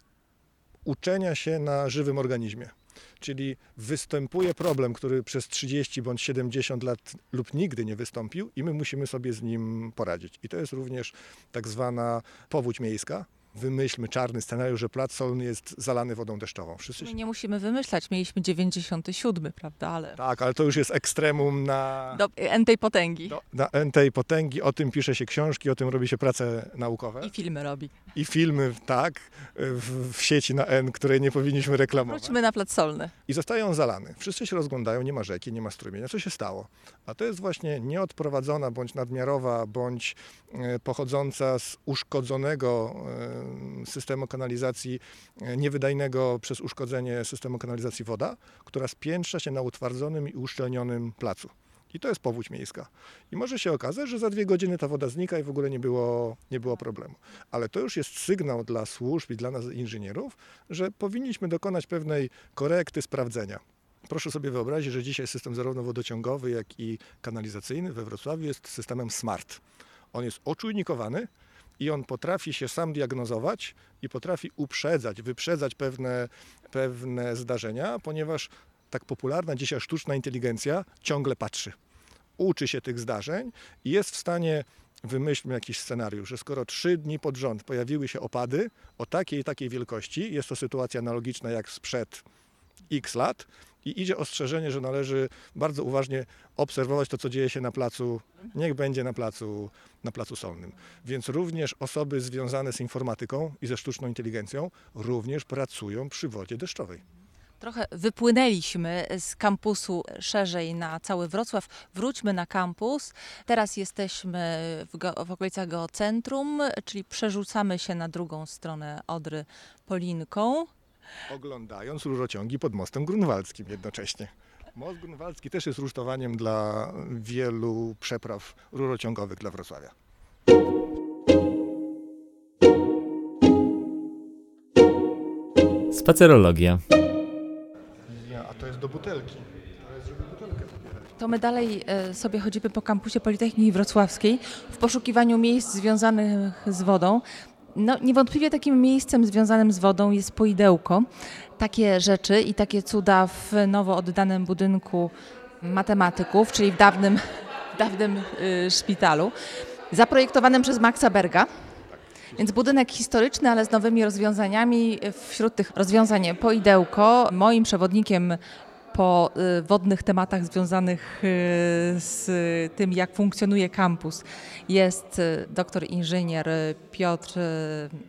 uczenia się na żywym organizmie. Czyli występuje problem, który przez 30 bądź 70 lat lub nigdy nie wystąpił i my musimy sobie z nim poradzić. I to jest również tak zwana powódź miejska. Wymyślmy czarny scenariusz, że plac solny jest zalany wodą deszczową. Wszyscy My nie musimy wymyślać, mieliśmy 97, prawda, ale Tak, ale to już jest ekstremum na, do entej potęgi. do, na entej potęgi. O tym pisze się książki, o tym robi się prace naukowe I filmy robi. i filmy, tak, w, w sieci na N, której nie powinniśmy reklamować. Wróćmy na plac solny. I zostaje on zalany. Wszyscy się rozglądają, nie ma rzeki, nie ma strumienia. Co się stało? A to jest właśnie nieodprowadzona, bądź nadmiarowa, bądź e, pochodząca z uszkodzonego e, systemu kanalizacji, e, niewydajnego przez uszkodzenie systemu kanalizacji woda, która spiętrza się na utwardzonym i uszczelnionym placu. I to jest powódź miejska. I może się okazać, że za dwie godziny ta woda znika i w ogóle nie było, nie było problemu. Ale to już jest sygnał dla służb i dla nas inżynierów, że powinniśmy dokonać pewnej korekty, sprawdzenia. Proszę sobie wyobrazić, że dzisiaj system zarówno wodociągowy, jak i kanalizacyjny we Wrocławiu jest systemem SMART. On jest oczujnikowany i on potrafi się sam diagnozować i potrafi uprzedzać, wyprzedzać pewne, pewne zdarzenia, ponieważ tak popularna dzisiaj sztuczna inteligencja ciągle patrzy. Uczy się tych zdarzeń i jest w stanie, wymyślmy jakiś scenariusz, że skoro trzy dni pod rząd pojawiły się opady o takiej i takiej wielkości, jest to sytuacja analogiczna jak sprzed x lat i idzie ostrzeżenie, że należy bardzo uważnie obserwować to, co dzieje się na placu, niech będzie na placu, na placu solnym. Więc również osoby związane z informatyką i ze sztuczną inteligencją również pracują przy wodzie deszczowej. Trochę wypłynęliśmy z kampusu szerzej na cały Wrocław. Wróćmy na kampus. Teraz jesteśmy w, go, w okolicach geocentrum, czyli przerzucamy się na drugą stronę Odry Polinką. Oglądając rurociągi pod mostem grunwaldzkim jednocześnie. Most grunwaldzki też jest rusztowaniem dla wielu przepraw rurociągowych dla Wrocławia. Spacerologia. A to jest do butelki. To jest, butelkę. To my dalej e, sobie chodzimy po kampusie Politechniki Wrocławskiej w poszukiwaniu miejsc związanych z wodą. No, niewątpliwie takim miejscem związanym z wodą jest poidełko. Takie rzeczy i takie cuda w nowo oddanym budynku matematyków, czyli w dawnym, w dawnym y, szpitalu, zaprojektowanym przez Maxa Berga. Więc budynek historyczny, ale z nowymi rozwiązaniami. Wśród tych rozwiązań poidełko. Moim przewodnikiem po y, wodnych tematach związanych y, z tym, jak funkcjonuje kampus, jest y, doktor inżynier Piotr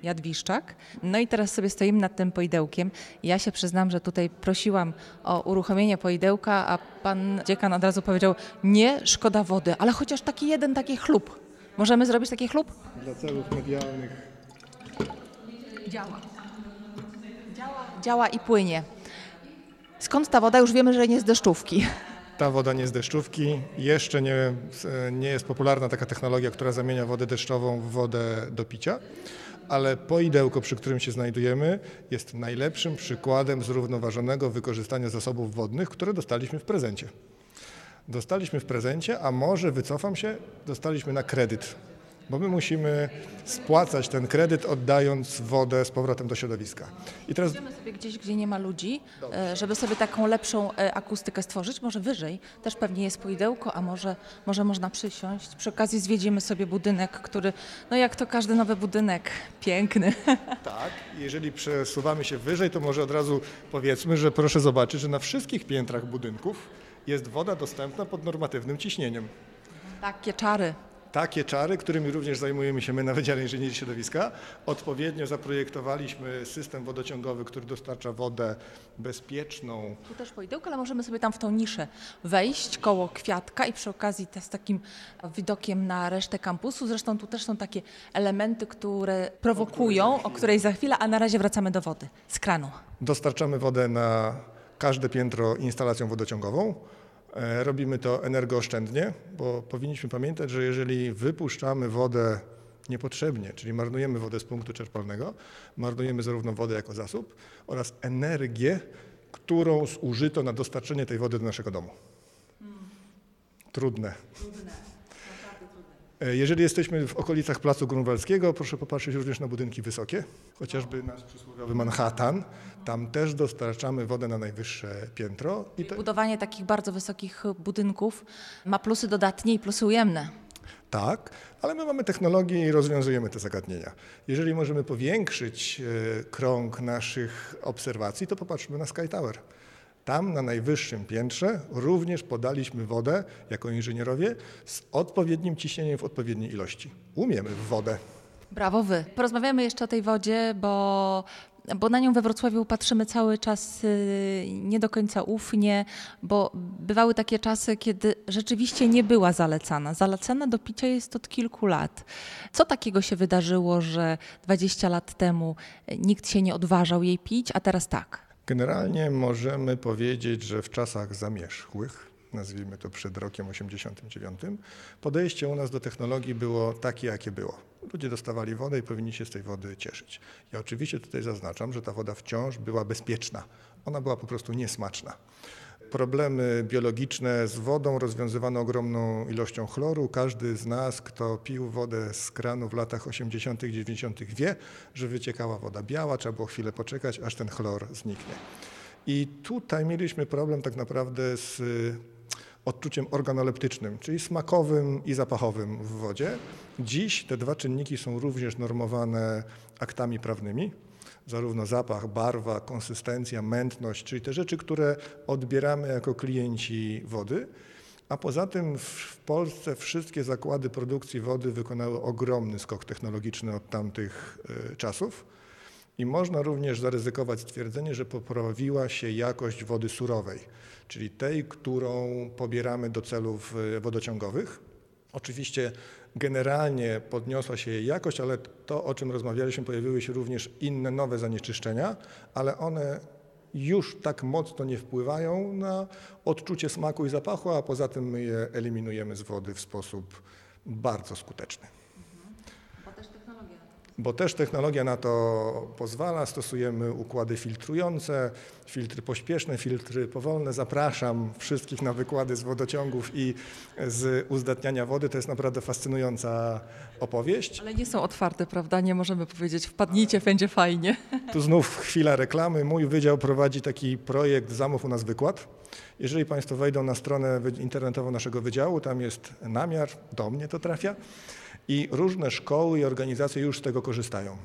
Jadwiszczak. No i teraz sobie stoimy nad tym poidełkiem. Ja się przyznam, że tutaj prosiłam o uruchomienie poidełka, a pan dziekan od razu powiedział, nie, szkoda wody, ale chociaż taki jeden, taki chlub. Możemy zrobić taki chlub? Dla celów medialnych Działa. Działa. Działa i płynie. Skąd ta woda? Już wiemy, że nie z deszczówki. ta woda nie z deszczówki. Jeszcze nie, nie jest popularna taka technologia, która zamienia wodę deszczową w wodę do picia, ale poidełko, przy którym się znajdujemy, jest najlepszym przykładem zrównoważonego wykorzystania zasobów wodnych, które dostaliśmy w prezencie. Dostaliśmy w prezencie, a może wycofam się, dostaliśmy na kredyt, bo my musimy spłacać ten kredyt, oddając wodę z powrotem do środowiska. I teraz Idziemy sobie gdzieś, gdzie nie ma ludzi, e, żeby sobie taką lepszą e, akustykę stworzyć. Może wyżej też pewnie jest poidełko, a może, może można przysiąść. Przy okazji zwiedzimy sobie budynek, który, no jak to każdy nowy budynek, piękny. (laughs) Tak, jeżeli przesuwamy się wyżej, to może od razu powiedzmy, że proszę zobaczyć, że na wszystkich piętrach budynków jest woda dostępna pod normatywnym ciśnieniem. Takie czary. Takie czary, którymi również zajmujemy się my na Wydziale Inżynierii Środowiska. Odpowiednio zaprojektowaliśmy system wodociągowy, który dostarcza wodę bezpieczną. Tu też poidełko, ale możemy sobie tam w tą niszę wejść koło kwiatka i przy okazji z takim widokiem na resztę kampusu. Zresztą tu też są takie elementy, które prowokują, o której za chwilę, a na razie wracamy do wody z kranu. Dostarczamy wodę na każde piętro instalacją wodociągową. E, Robimy to energooszczędnie, bo powinniśmy pamiętać, że jeżeli wypuszczamy wodę niepotrzebnie, czyli marnujemy wodę z punktu czerpalnego, marnujemy zarówno wodę jako zasób oraz energię, którą zużyto na dostarczenie tej wody do naszego domu. Trudne. E, Jeżeli jesteśmy w okolicach Placu Grunwaldzkiego, proszę popatrzeć również na budynki wysokie, chociażby nasz przysłowiowy Manhattan. Tam też dostarczamy wodę na najwyższe piętro. I to, Budowanie takich bardzo wysokich budynków ma plusy dodatnie i plusy ujemne. tak, ale my mamy technologię i rozwiązujemy te zagadnienia. Jeżeli możemy powiększyć e, krąg naszych obserwacji, to popatrzmy na Sky Tower. Tam na najwyższym piętrze również podaliśmy wodę jako inżynierowie z odpowiednim ciśnieniem w odpowiedniej ilości. Umiemy w wodę. Brawo wy. Porozmawiamy jeszcze o tej wodzie, bo, bo na nią we Wrocławiu patrzymy cały czas y, nie do końca ufnie, bo bywały takie czasy, kiedy rzeczywiście nie była zalecana. Zalecana do picia jest od kilku lat. Co takiego się wydarzyło, że 20 lat temu nikt się nie odważał jej pić, a teraz tak? Generalnie możemy powiedzieć, że w czasach zamierzchłych, nazwijmy to przed rokiem 89, podejście u nas do technologii było takie, jakie było. Ludzie dostawali wodę i powinni się z tej wody cieszyć. Ja oczywiście tutaj zaznaczam, że ta woda wciąż była bezpieczna. Ona była po prostu niesmaczna. Problemy biologiczne z wodą rozwiązywano ogromną ilością chloru. Każdy z nas, kto pił wodę z kranu w latach 80., 90., wie, że wyciekała woda biała, trzeba było chwilę poczekać, aż ten chlor zniknie. I tutaj mieliśmy problem tak naprawdę z y, odczuciem organoleptycznym, czyli smakowym i zapachowym w wodzie. Dziś te dwa czynniki są również normowane aktami prawnymi zarówno zapach, barwa, konsystencja, mętność, czyli te rzeczy, które odbieramy jako klienci wody. A poza tym w Polsce wszystkie zakłady produkcji wody wykonały ogromny skok technologiczny od tamtych y, czasów. I można również zaryzykować stwierdzenie, że poprawiła się jakość wody surowej, czyli tej, którą pobieramy do celów y, wodociągowych. Oczywiście generalnie podniosła się jej jakość, ale to, o czym rozmawialiśmy, pojawiły się również inne nowe zanieczyszczenia, ale one już tak mocno nie wpływają na odczucie smaku i zapachu, a poza tym my je eliminujemy z wody w sposób bardzo skuteczny. Bo też technologia na to pozwala. Stosujemy układy filtrujące, filtry pośpieszne, filtry powolne. Zapraszam wszystkich na wykłady z wodociągów i z uzdatniania wody. To jest naprawdę fascynująca opowieść. Ale nie są otwarte, prawda? Nie możemy powiedzieć, wpadnijcie, będzie fajnie. Tu znów chwila reklamy. Mój wydział prowadzi taki projekt Zamów u nas wykład. Jeżeli Państwo wejdą na stronę internetową naszego wydziału, tam jest namiar, do mnie to trafia i różne szkoły i organizacje już z tego korzystają.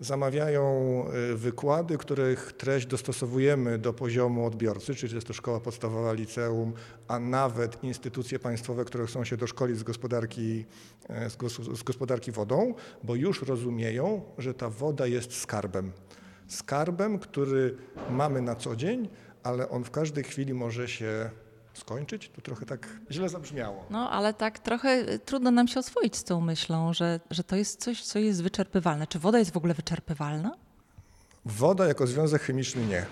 Zamawiają y, wykłady, których treść dostosowujemy do poziomu odbiorcy, czyli jest to szkoła podstawowa, liceum, a nawet instytucje państwowe, które chcą się doszkolić z gospodarki, gos- z gospodarki wodą, bo już rozumieją, że ta woda jest skarbem. Skarbem, który mamy na co dzień, ale on w każdej chwili może się skończyć. Tu trochę tak źle zabrzmiało. No, ale tak trochę y, trudno nam się oswoić z tą myślą, że, że to jest coś, co jest wyczerpywalne. Czy woda jest w ogóle wyczerpywalna? Woda jako związek chemiczny nie,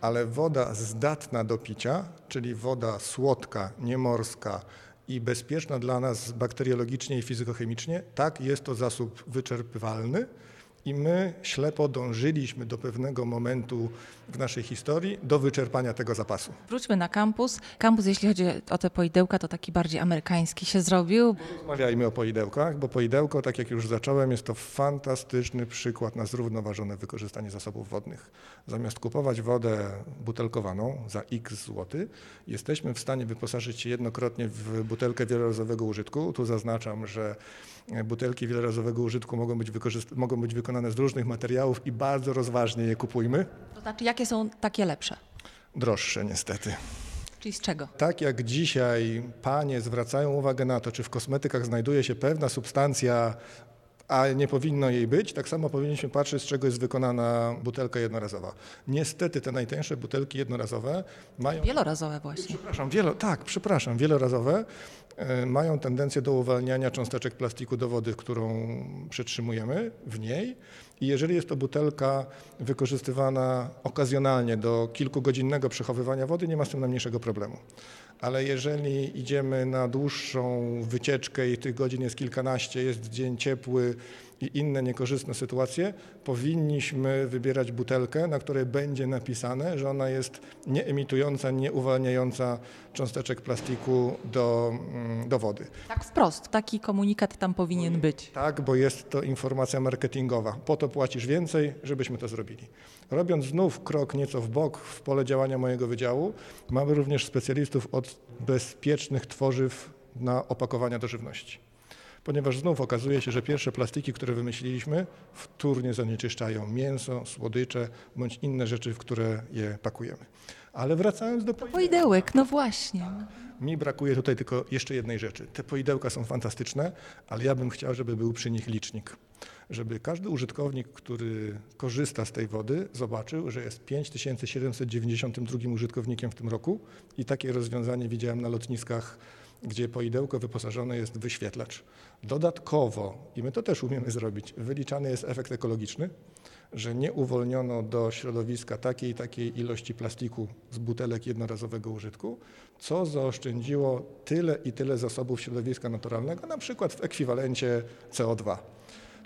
ale woda zdatna do picia, czyli woda słodka, niemorska i bezpieczna dla nas bakteriologicznie i fizykochemicznie, tak, jest to zasób wyczerpywalny i my ślepo dążyliśmy do pewnego momentu w naszej historii do wyczerpania tego zapasu. Wróćmy na kampus. Kampus, jeśli chodzi o te poidełka, to taki bardziej amerykański się zrobił. Rozmawiajmy o poidełkach, bo poidełko, tak jak już zacząłem, jest to fantastyczny przykład na zrównoważone wykorzystanie zasobów wodnych. Zamiast kupować wodę butelkowaną za x zł, jesteśmy w stanie wyposażyć się jednokrotnie w butelkę wielorazowego użytku. Tu zaznaczam, że butelki wielorazowego użytku mogą być, mogą być wykonane z różnych materiałów i bardzo rozważnie je kupujmy. To znaczy, jakie są takie lepsze? Droższe niestety. Czyli z czego? Tak jak dzisiaj panie zwracają uwagę na to, czy w kosmetykach znajduje się pewna substancja, a nie powinno jej być, tak samo powinniśmy patrzeć, z czego jest wykonana butelka jednorazowa. Niestety te najtańsze butelki jednorazowe mają... Wielorazowe właśnie. Przepraszam, wielo, tak, przepraszam, wielorazowe e, mają tendencję do uwalniania cząsteczek plastiku do wody, którą przetrzymujemy w niej. I jeżeli jest to butelka wykorzystywana okazjonalnie do kilkugodzinnego przechowywania wody, nie ma z tym najmniejszego problemu. Ale jeżeli idziemy na dłuższą wycieczkę i tych godzin jest kilkanaście, jest dzień ciepły i inne niekorzystne sytuacje, powinniśmy wybierać butelkę, na której będzie napisane, że ona jest nieemitująca, nieuwalniająca cząsteczek plastiku do, mm, do wody. Tak wprost, taki komunikat tam powinien być. Tak, bo jest to informacja marketingowa. Po to płacisz więcej, żebyśmy to zrobili. Robiąc znów krok nieco w bok w pole działania mojego wydziału, mamy również specjalistów od bezpiecznych tworzyw na opakowania do żywności. Ponieważ znów okazuje się, że pierwsze plastiki, które wymyśliliśmy, wtórnie zanieczyszczają mięso, słodycze bądź inne rzeczy, w które je pakujemy. Ale wracając do Poidełek, no właśnie. mi brakuje tutaj tylko jeszcze jednej rzeczy. Te poidełka są fantastyczne, ale ja bym chciał, żeby był przy nich licznik. Żeby każdy użytkownik, który korzysta z tej wody, zobaczył, że jest 5792 użytkownikiem w tym roku i takie rozwiązanie widziałem na lotniskach, gdzie poidełko wyposażone jest w wyświetlacz. Dodatkowo, i my to też umiemy zrobić, wyliczany jest efekt ekologiczny, że nie uwolniono do środowiska takiej i takiej ilości plastiku z butelek jednorazowego użytku, co zaoszczędziło tyle i tyle zasobów środowiska naturalnego, na przykład w ekwiwalencie CO2.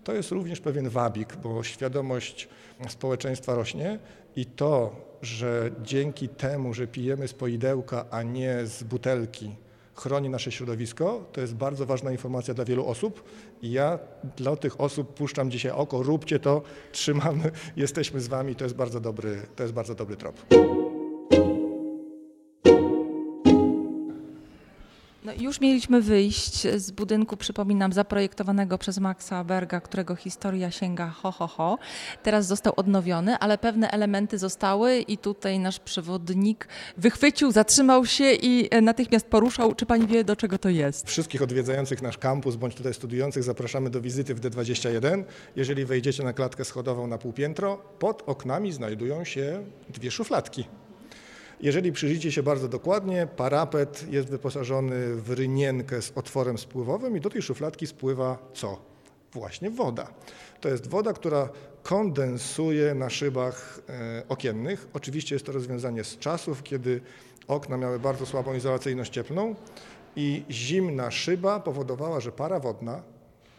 To jest również pewien wabik, bo świadomość społeczeństwa rośnie i to, że dzięki temu, że pijemy z poidełka, a nie z butelki, chroni nasze środowisko, to jest bardzo ważna informacja dla wielu osób. I ja dla tych osób puszczam dzisiaj oko, róbcie to, trzymamy, (laughs) jesteśmy z wami, to jest bardzo dobry, to jest bardzo dobry trop. Już mieliśmy wyjść z budynku, przypominam, zaprojektowanego przez Maxa Berga, którego historia sięga ho, ho, ho. Teraz został odnowiony, ale pewne elementy zostały i tutaj nasz przewodnik wychwycił, zatrzymał się i e, natychmiast poruszał. Czy pani wie, do czego to jest? Wszystkich odwiedzających nasz kampus bądź tutaj studiujących zapraszamy do wizyty w D21. Jeżeli wejdziecie na klatkę schodową na półpiętro, pod oknami znajdują się dwie szufladki. Jeżeli przyjrzycie się bardzo dokładnie, parapet jest wyposażony w rynienkę z otworem spływowym i do tej szufladki spływa co? Właśnie woda. To jest woda, która kondensuje na szybach e, okiennych. Oczywiście jest to rozwiązanie z czasów, kiedy okna miały bardzo słabą izolacyjność cieplną i zimna szyba powodowała, że para wodna,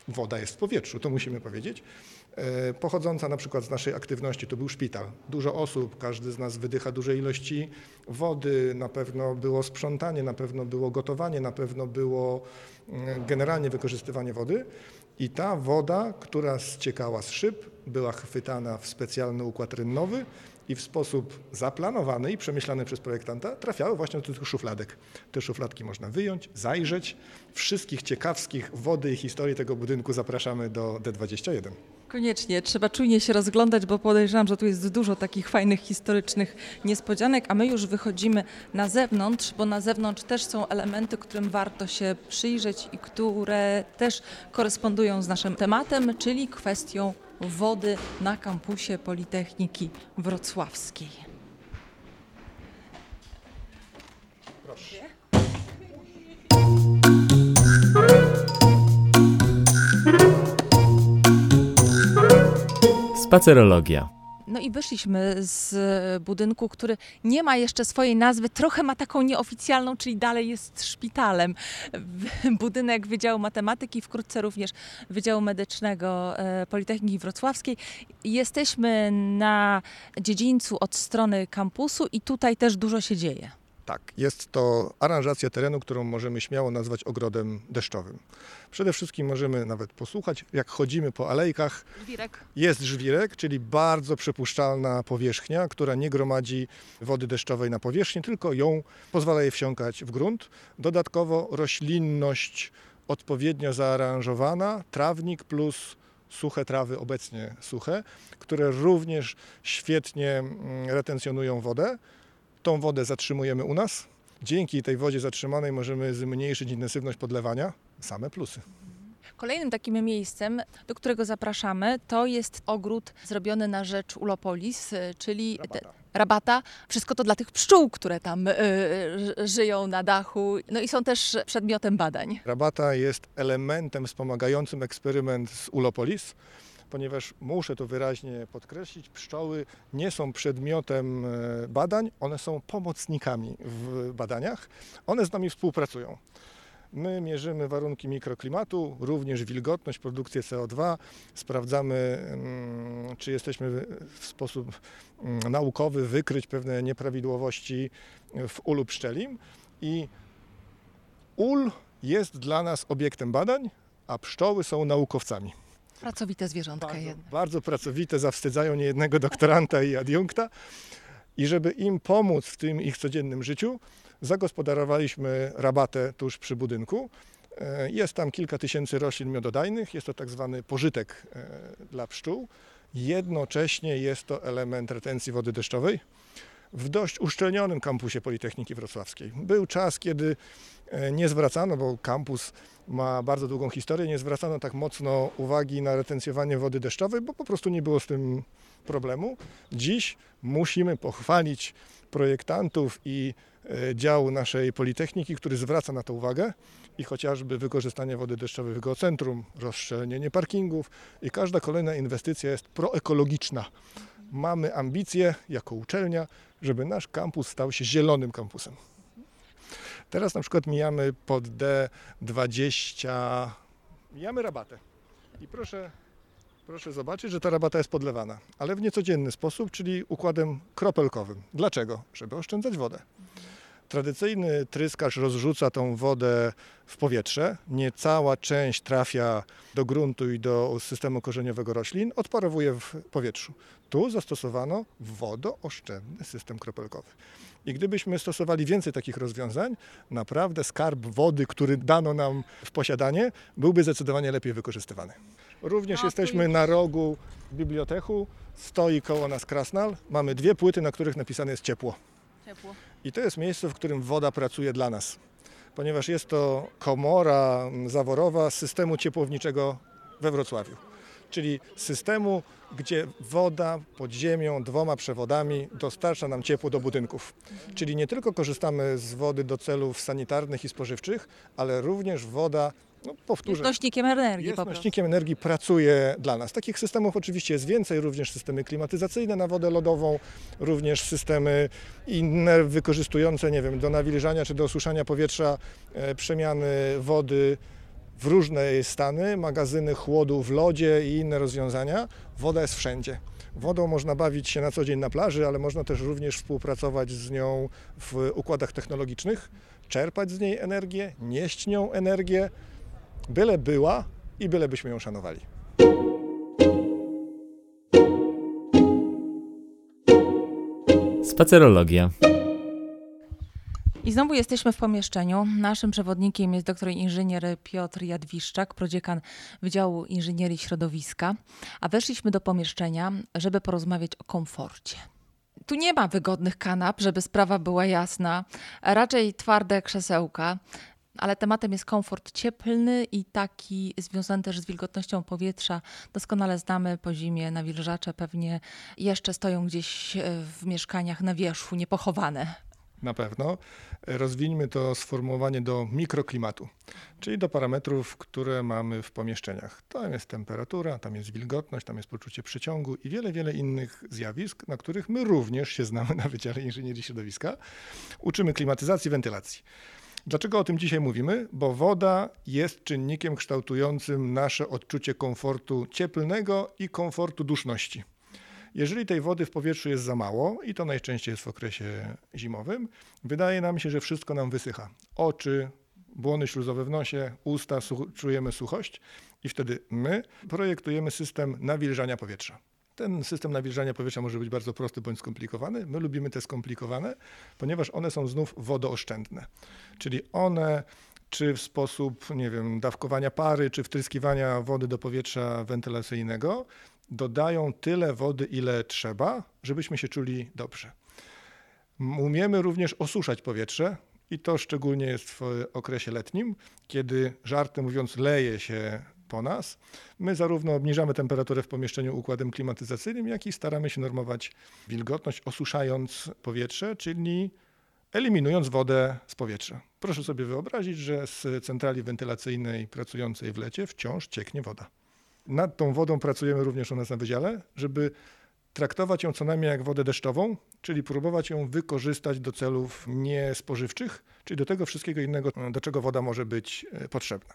woda jest w powietrzu, to musimy powiedzieć, pochodząca na przykład z naszej aktywności, to był szpital. Dużo osób, każdy z nas wydycha duże ilości wody, na pewno było sprzątanie, na pewno było gotowanie, na pewno było mm, generalnie wykorzystywanie wody. I ta woda, która ściekała z szyb, była chwytana w specjalny układ rynnowy i w sposób zaplanowany i przemyślany przez projektanta trafiały właśnie do tych szufladek. Te szufladki można wyjąć, zajrzeć. Wszystkich ciekawskich wody i historii tego budynku zapraszamy do D21. Koniecznie, trzeba czujnie się rozglądać, bo podejrzewam, że tu jest dużo takich fajnych, historycznych niespodzianek, a my już wychodzimy na zewnątrz, bo na zewnątrz też są elementy, którym warto się przyjrzeć i które też korespondują z naszym tematem, czyli kwestią wody na kampusie Politechniki Wrocławskiej. Proszę. Spacerologia. No i wyszliśmy z budynku, który nie ma jeszcze swojej nazwy, trochę ma taką nieoficjalną, czyli dalej jest szpitalem. Budynek Wydziału Matematyki, wkrótce również Wydziału Medycznego e, Politechniki Wrocławskiej. Jesteśmy na dziedzińcu od strony kampusu i tutaj też dużo się dzieje. Tak, jest to aranżacja terenu, którą możemy śmiało nazwać ogrodem deszczowym. Przede wszystkim możemy nawet posłuchać, jak chodzimy po alejkach. Żwirek. Jest żwirek, czyli bardzo przepuszczalna powierzchnia, która nie gromadzi wody deszczowej na powierzchni, tylko ją pozwala jej wsiąkać w grunt. Dodatkowo roślinność odpowiednio zaaranżowana, trawnik plus suche trawy, obecnie suche, które również świetnie mm, retencjonują wodę. Tą wodę zatrzymujemy u nas. Dzięki tej wodzie zatrzymanej możemy zmniejszyć intensywność podlewania. Same plusy. Kolejnym takim miejscem, do którego zapraszamy, to jest ogród zrobiony na rzecz Ulopolis, czyli Rabata. Te, rabata. Wszystko to dla tych pszczół, które tam y, y, żyją na dachu. No i są też przedmiotem badań. Rabata jest elementem wspomagającym eksperyment z Ulopolis, ponieważ muszę to wyraźnie podkreślić, pszczoły nie są przedmiotem e, badań, one są pomocnikami w badaniach, one z nami współpracują. My mierzymy warunki mikroklimatu, również wilgotność, produkcję CO2. Sprawdzamy, mm, czy jesteśmy w sposób mm, naukowy wykryć pewne nieprawidłowości w ulu pszczelim. I ul jest dla nas obiektem badań, a pszczoły są naukowcami. Pracowite zwierzątka Bardzo, jedne. bardzo pracowite, zawstydzają niejednego doktoranta i adiunkta. I żeby im pomóc w tym ich codziennym życiu, zagospodarowaliśmy rabatę tuż przy budynku. E, Jest tam kilka tysięcy roślin miododajnych, jest to tak zwany pożytek e, dla pszczół. Jednocześnie jest to element retencji wody deszczowej w dość uszczelnionym kampusie Politechniki Wrocławskiej. Był czas, kiedy nie zwracano, bo kampus ma bardzo długą historię, nie zwracano tak mocno uwagi na retencjowanie wody deszczowej, bo po prostu nie było z tym problemu. Dziś musimy pochwalić projektantów i e, dział naszej Politechniki, który zwraca na to uwagę i chociażby wykorzystanie wody deszczowej w geocentrum, rozszczelnienie parkingów i każda kolejna inwestycja jest proekologiczna. Mamy ambicje jako uczelnia, żeby nasz kampus stał się zielonym kampusem. Teraz na przykład mijamy pod D20, mijamy rabatę. I proszę, proszę zobaczyć, że ta rabata jest podlewana, ale w niecodzienny sposób, czyli układem kropelkowym. Dlaczego? Żeby oszczędzać wodę. Tradycyjny tryskarz rozrzuca tą wodę w powietrze. Nie cała część trafia do gruntu i do systemu korzeniowego roślin, odparowuje w powietrzu. Tu zastosowano wodooszczędny system kropelkowy. I gdybyśmy stosowali więcej takich rozwiązań, naprawdę skarb wody, który dano nam w posiadanie, byłby zdecydowanie lepiej wykorzystywany. Również jesteśmy na rogu bibliotechu, stoi koło nas krasnal. Mamy dwie płyty, na których napisane jest ciepło. Ciepło. I to jest miejsce, w którym woda pracuje dla nas, ponieważ jest to komora mm, zaworowa systemu ciepłowniczego we Wrocławiu. Czyli systemu, gdzie woda pod ziemią dwoma przewodami dostarcza nam ciepło do budynków. Czyli nie tylko korzystamy z wody do celów sanitarnych i spożywczych, ale również woda, no powtórzę, Jest nośnikiem energii jest po prostu. nośnikiem energii, pracuje dla nas. Takich systemów oczywiście jest więcej, również systemy klimatyzacyjne na wodę lodową, również systemy inne wykorzystujące, nie wiem, do nawilżania czy do osuszania powietrza, e, przemiany wody w różne stany, magazyny chłodu w lodzie i inne rozwiązania. Woda jest wszędzie. Wodą można bawić się na co dzień na plaży, ale można też również współpracować z nią w układach technologicznych, czerpać z niej energię, nieść nią energię, byle była i byle byśmy ją szanowali. Spacerologia. I znowu jesteśmy w pomieszczeniu. Naszym przewodnikiem jest doktor inżynier Piotr Jadwiszczak, prodziekan Wydziału Inżynierii Środowiska. A weszliśmy do pomieszczenia, żeby porozmawiać o komforcie. Tu nie ma wygodnych kanap, żeby sprawa była jasna, raczej twarde krzesełka, ale tematem jest komfort cieplny i taki związany też z wilgotnością powietrza. Doskonale znamy po zimie nawilżacze, pewnie jeszcze stoją gdzieś e, w mieszkaniach na wierzchu, niepochowane. Na pewno. Rozwińmy to sformułowanie do mikroklimatu, czyli do parametrów, które mamy w pomieszczeniach. Tam jest temperatura, tam jest wilgotność, tam jest poczucie przyciągu i wiele, wiele innych zjawisk, na których my również się znamy na Wydziale Inżynierii Środowiska. Uczymy klimatyzacji, wentylacji. Dlaczego o tym dzisiaj mówimy? Bo woda jest czynnikiem kształtującym nasze odczucie komfortu cieplnego i komfortu duszności. Jeżeli tej wody w powietrzu jest za mało, i to najczęściej jest w okresie zimowym, wydaje nam się, że wszystko nam wysycha. Oczy, błony śluzowe w nosie, usta, such- czujemy suchość i wtedy my projektujemy system nawilżania powietrza. Ten system nawilżania powietrza może być bardzo prosty bądź skomplikowany. My lubimy te skomplikowane, ponieważ one są znów wodooszczędne. Czyli one czy w sposób, nie wiem, dawkowania pary, czy wtryskiwania wody do powietrza wentylacyjnego, dodają tyle wody, ile trzeba, żebyśmy się czuli dobrze. Umiemy również osuszać powietrze i to szczególnie jest w okresie letnim, kiedy żartem mówiąc leje się po nas. My zarówno obniżamy temperaturę w pomieszczeniu układem klimatyzacyjnym, jak i staramy się normować wilgotność, osuszając powietrze, czyli eliminując wodę z powietrza. Proszę sobie wyobrazić, że z centrali wentylacyjnej pracującej w lecie wciąż cieknie woda. Nad tą wodą pracujemy również u nas na wydziale, żeby traktować ją co najmniej jak wodę deszczową, czyli próbować ją wykorzystać do celów niespożywczych, czyli do tego wszystkiego innego, do czego woda może być e, potrzebna.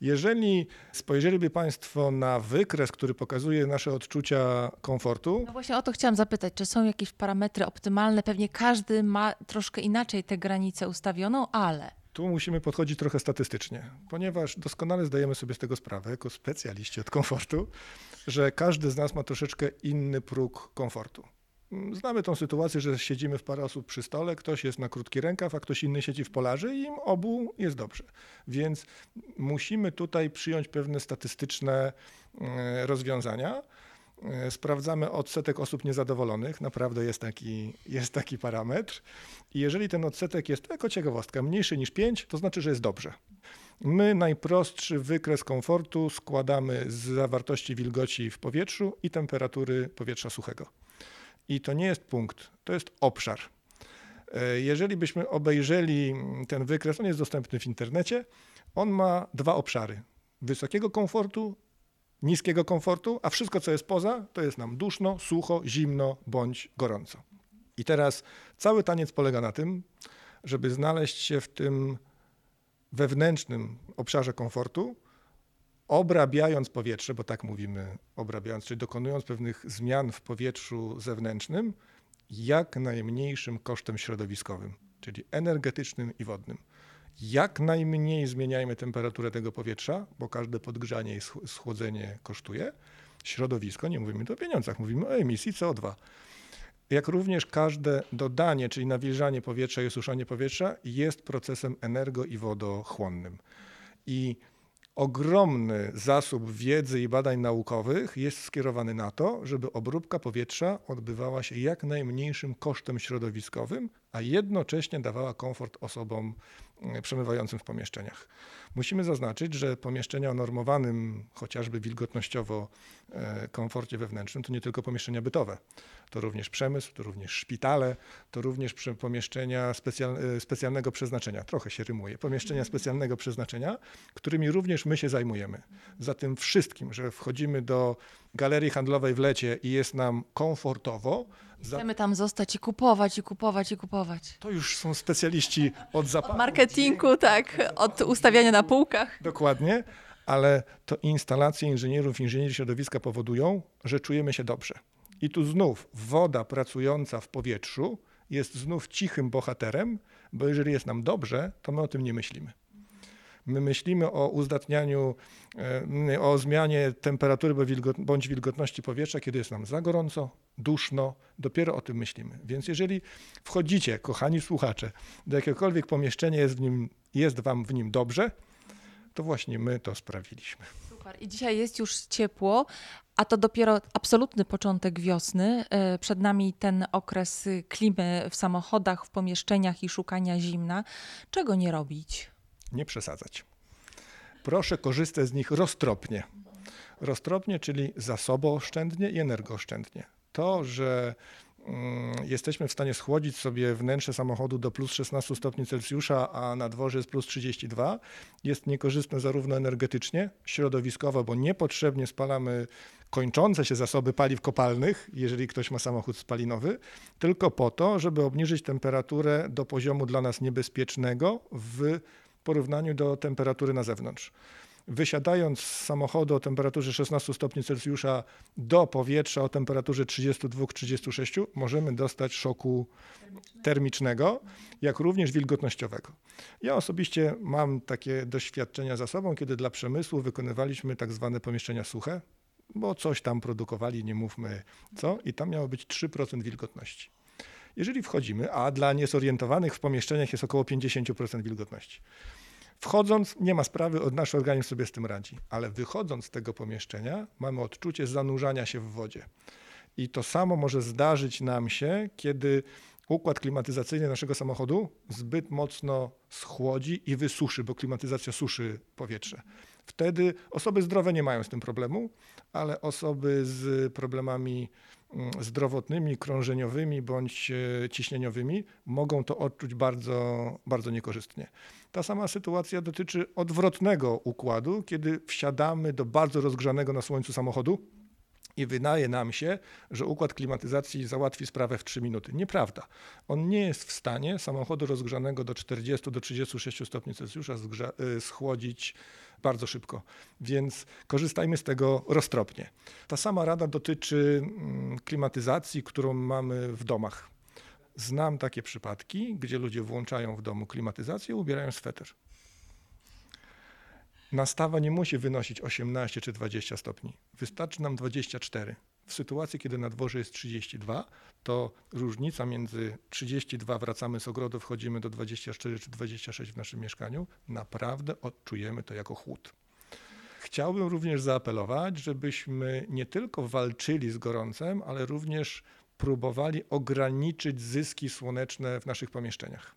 Jeżeli spojrzeliby Państwo na wykres, który pokazuje nasze odczucia komfortu. No właśnie o to chciałam zapytać, czy są jakieś parametry optymalne? Pewnie każdy ma troszkę inaczej tę granicę ustawioną, ale. Tu musimy podchodzić trochę statystycznie, ponieważ doskonale zdajemy sobie z tego sprawę, jako specjaliści od komfortu, że każdy z nas ma troszeczkę inny próg komfortu. Znamy tą sytuację, że siedzimy w parę osób przy stole, ktoś jest na krótki rękaw, a ktoś inny siedzi w polarzy i im obu jest dobrze. Więc musimy tutaj przyjąć pewne statystyczne e, rozwiązania. E, sprawdzamy odsetek osób niezadowolonych, naprawdę jest taki, jest taki parametr. I jeżeli ten odsetek jest, jako ciekawostka, mniejszy niż 5, to znaczy, że jest dobrze. My najprostszy wykres komfortu składamy z zawartości wilgoci w powietrzu i temperatury powietrza suchego. I to nie jest punkt, to jest obszar. E, jeżeli byśmy obejrzeli ten wykres, on jest dostępny w internecie, on ma dwa obszary: wysokiego komfortu, niskiego komfortu, a wszystko, co jest poza, to jest nam duszno, sucho, zimno bądź gorąco. I teraz cały taniec polega na tym, żeby znaleźć się w tym wewnętrznym obszarze komfortu, obrabiając powietrze, bo tak mówimy obrabiając, czyli dokonując pewnych zmian w powietrzu zewnętrznym, jak najmniejszym kosztem środowiskowym, czyli energetycznym i wodnym. Jak najmniej zmieniajmy temperaturę tego powietrza, bo każde podgrzanie i schłodzenie kosztuje. Środowisko, nie mówimy tu o pieniądzach, mówimy o emisji CO2. Jak również każde dodanie, czyli nawilżanie powietrza i osuszanie powietrza jest procesem energo i wodochłonnym. I ogromny zasób wiedzy i badań naukowych jest skierowany na to, żeby obróbka powietrza odbywała się jak najmniejszym kosztem środowiskowym, a jednocześnie dawała komfort osobom przemywającym w pomieszczeniach. Musimy zaznaczyć, że pomieszczenia o normowanym, chociażby wilgotnościowo, e, komforcie wewnętrznym to nie tylko pomieszczenia bytowe. To również przemysł, to również szpitale, to również pomieszczenia specjal, e, specjalnego przeznaczenia. Trochę się rymuje. Pomieszczenia specjalnego przeznaczenia, którymi również my się zajmujemy. Za tym wszystkim, że wchodzimy do galerii handlowej w lecie i jest nam komfortowo, Chcemy tam zostać i kupować, i kupować, i kupować. To już są specjaliści od zapachu. Od marketingu, tak, od ustawiania na półkach. Dokładnie, ale to instalacje inżynierów, inżynierii środowiska powodują, że czujemy się dobrze. I tu znów woda pracująca w powietrzu jest znów cichym bohaterem, bo jeżeli jest nam dobrze, to my o tym nie myślimy. My myślimy o uzdatnianiu, e, o zmianie temperatury bądź wilgotności powietrza, kiedy jest nam za gorąco, duszno, dopiero o tym myślimy. Więc jeżeli wchodzicie, kochani słuchacze, do jakiegokolwiek pomieszczenia, jest, w nim, jest wam w nim dobrze, to właśnie my to sprawiliśmy. Super. I dzisiaj jest już ciepło, a to dopiero absolutny początek wiosny. E, przed nami ten okres klimy w samochodach, w pomieszczeniach i szukania zimna. Czego nie robić? Nie przesadzać. Proszę korzystać z nich roztropnie. Roztropnie, czyli zasobooszczędnie i energooszczędnie. To, że mm, jesteśmy w stanie schłodzić sobie wnętrze samochodu do plus 16 stopni Celsjusza, a na dworze jest plus 32, jest niekorzystne zarówno energetycznie, środowiskowo, bo niepotrzebnie spalamy kończące się zasoby paliw kopalnych, jeżeli ktoś ma samochód spalinowy, tylko po to, żeby obniżyć temperaturę do poziomu dla nas niebezpiecznego w porównaniu do temperatury na zewnątrz. Wysiadając z samochodu o temperaturze 16 stopni Celsjusza do powietrza o temperaturze 32-36 możemy dostać szoku termicznego, jak również wilgotnościowego. Ja osobiście mam takie doświadczenia za sobą, kiedy dla przemysłu wykonywaliśmy tak zwane pomieszczenia suche, bo coś tam produkowali, nie mówmy co, i tam miało być 3% wilgotności. Jeżeli wchodzimy, a dla niezorientowanych w pomieszczeniach jest około 50% wilgotności. Wchodząc, nie ma sprawy, nasz organizm sobie z tym radzi, ale wychodząc z tego pomieszczenia, mamy odczucie zanurzania się w wodzie. I to samo może zdarzyć nam się, kiedy układ klimatyzacyjny naszego samochodu zbyt mocno schłodzi i wysuszy, bo klimatyzacja suszy powietrze. Wtedy osoby zdrowe nie mają z tym problemu, ale osoby z problemami zdrowotnymi, krążeniowymi bądź e, ciśnieniowymi mogą to odczuć bardzo, bardzo niekorzystnie. Ta sama sytuacja dotyczy odwrotnego układu, kiedy wsiadamy do bardzo rozgrzanego na słońcu samochodu i wydaje nam się, że układ klimatyzacji załatwi sprawę w 3 minuty. Nieprawda. On nie jest w stanie samochodu rozgrzanego do 40 do 36 stopni Celsjusza y, schłodzić bardzo szybko. Więc korzystajmy z tego roztropnie. Ta sama rada dotyczy mm, klimatyzacji, którą mamy w domach. Znam takie przypadki, gdzie ludzie włączają w domu klimatyzację, ubierają sweter. Nastawa nie musi wynosić 18 czy 20 stopni. Wystarczy nam 24. W sytuacji, kiedy na dworze jest 32, to różnica między 32 wracamy z ogrodu, wchodzimy do 24 czy 26 w naszym mieszkaniu, naprawdę odczujemy to jako chłód. Chciałbym również zaapelować, żebyśmy nie tylko walczyli z gorącem, ale również próbowali ograniczyć zyski słoneczne w naszych pomieszczeniach.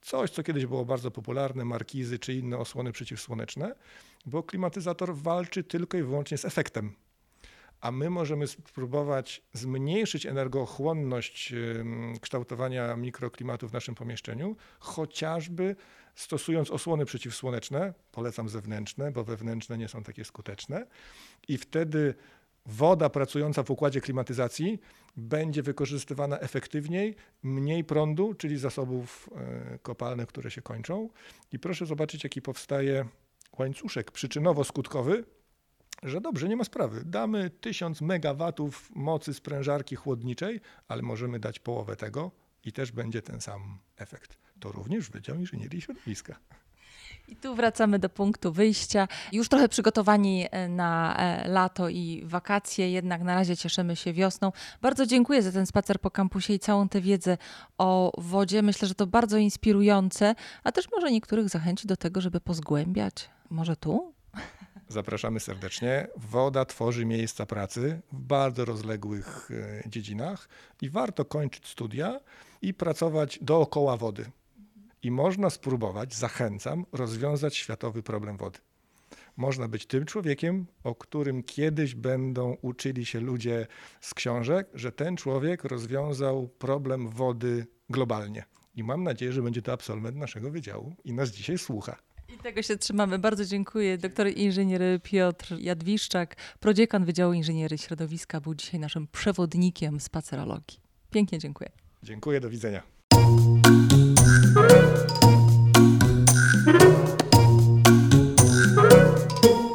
Coś, co kiedyś było bardzo popularne, markizy czy inne osłony przeciwsłoneczne, bo klimatyzator walczy tylko i wyłącznie z efektem. A my możemy spróbować zmniejszyć energochłonność kształtowania mikroklimatu w naszym pomieszczeniu, chociażby stosując osłony przeciwsłoneczne, polecam zewnętrzne, bo wewnętrzne nie są takie skuteczne, i wtedy woda pracująca w układzie klimatyzacji będzie wykorzystywana efektywniej, mniej prądu, czyli zasobów e, kopalnych, które się kończą. I proszę zobaczyć, jaki powstaje łańcuszek przyczynowo-skutkowy, że dobrze, nie ma sprawy. Damy 1000 megawatów mocy sprężarki chłodniczej, ale możemy dać połowę tego i też będzie ten sam efekt. To również Wydział Inżynierii Środowiska. I tu wracamy do punktu wyjścia. Już trochę przygotowani e, na e, lato i wakacje, jednak na razie cieszymy się wiosną. Bardzo dziękuję za ten spacer po kampusie i całą tę wiedzę o wodzie. Myślę, że to bardzo inspirujące, a też może niektórych zachęci do tego, żeby pozgłębiać. Może tu? Zapraszamy serdecznie. Woda tworzy miejsca pracy w bardzo rozległych e, dziedzinach i warto kończyć studia i pracować dookoła wody i można spróbować, zachęcam, rozwiązać światowy problem wody. Można być tym człowiekiem, o którym kiedyś będą uczyli się ludzie z książek, że ten człowiek rozwiązał problem wody globalnie. I mam nadzieję, że będzie to absolwent naszego wydziału i nas dzisiaj słucha. I tego się trzymamy. Bardzo dziękuję. Doktor inżynier Piotr Jadwiszczak, prodziekan Wydziału Inżynierii Środowiska, był dzisiaj naszym przewodnikiem spacerologii. Pięknie dziękuję. Dziękuję, do widzenia.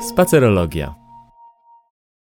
Spacerologia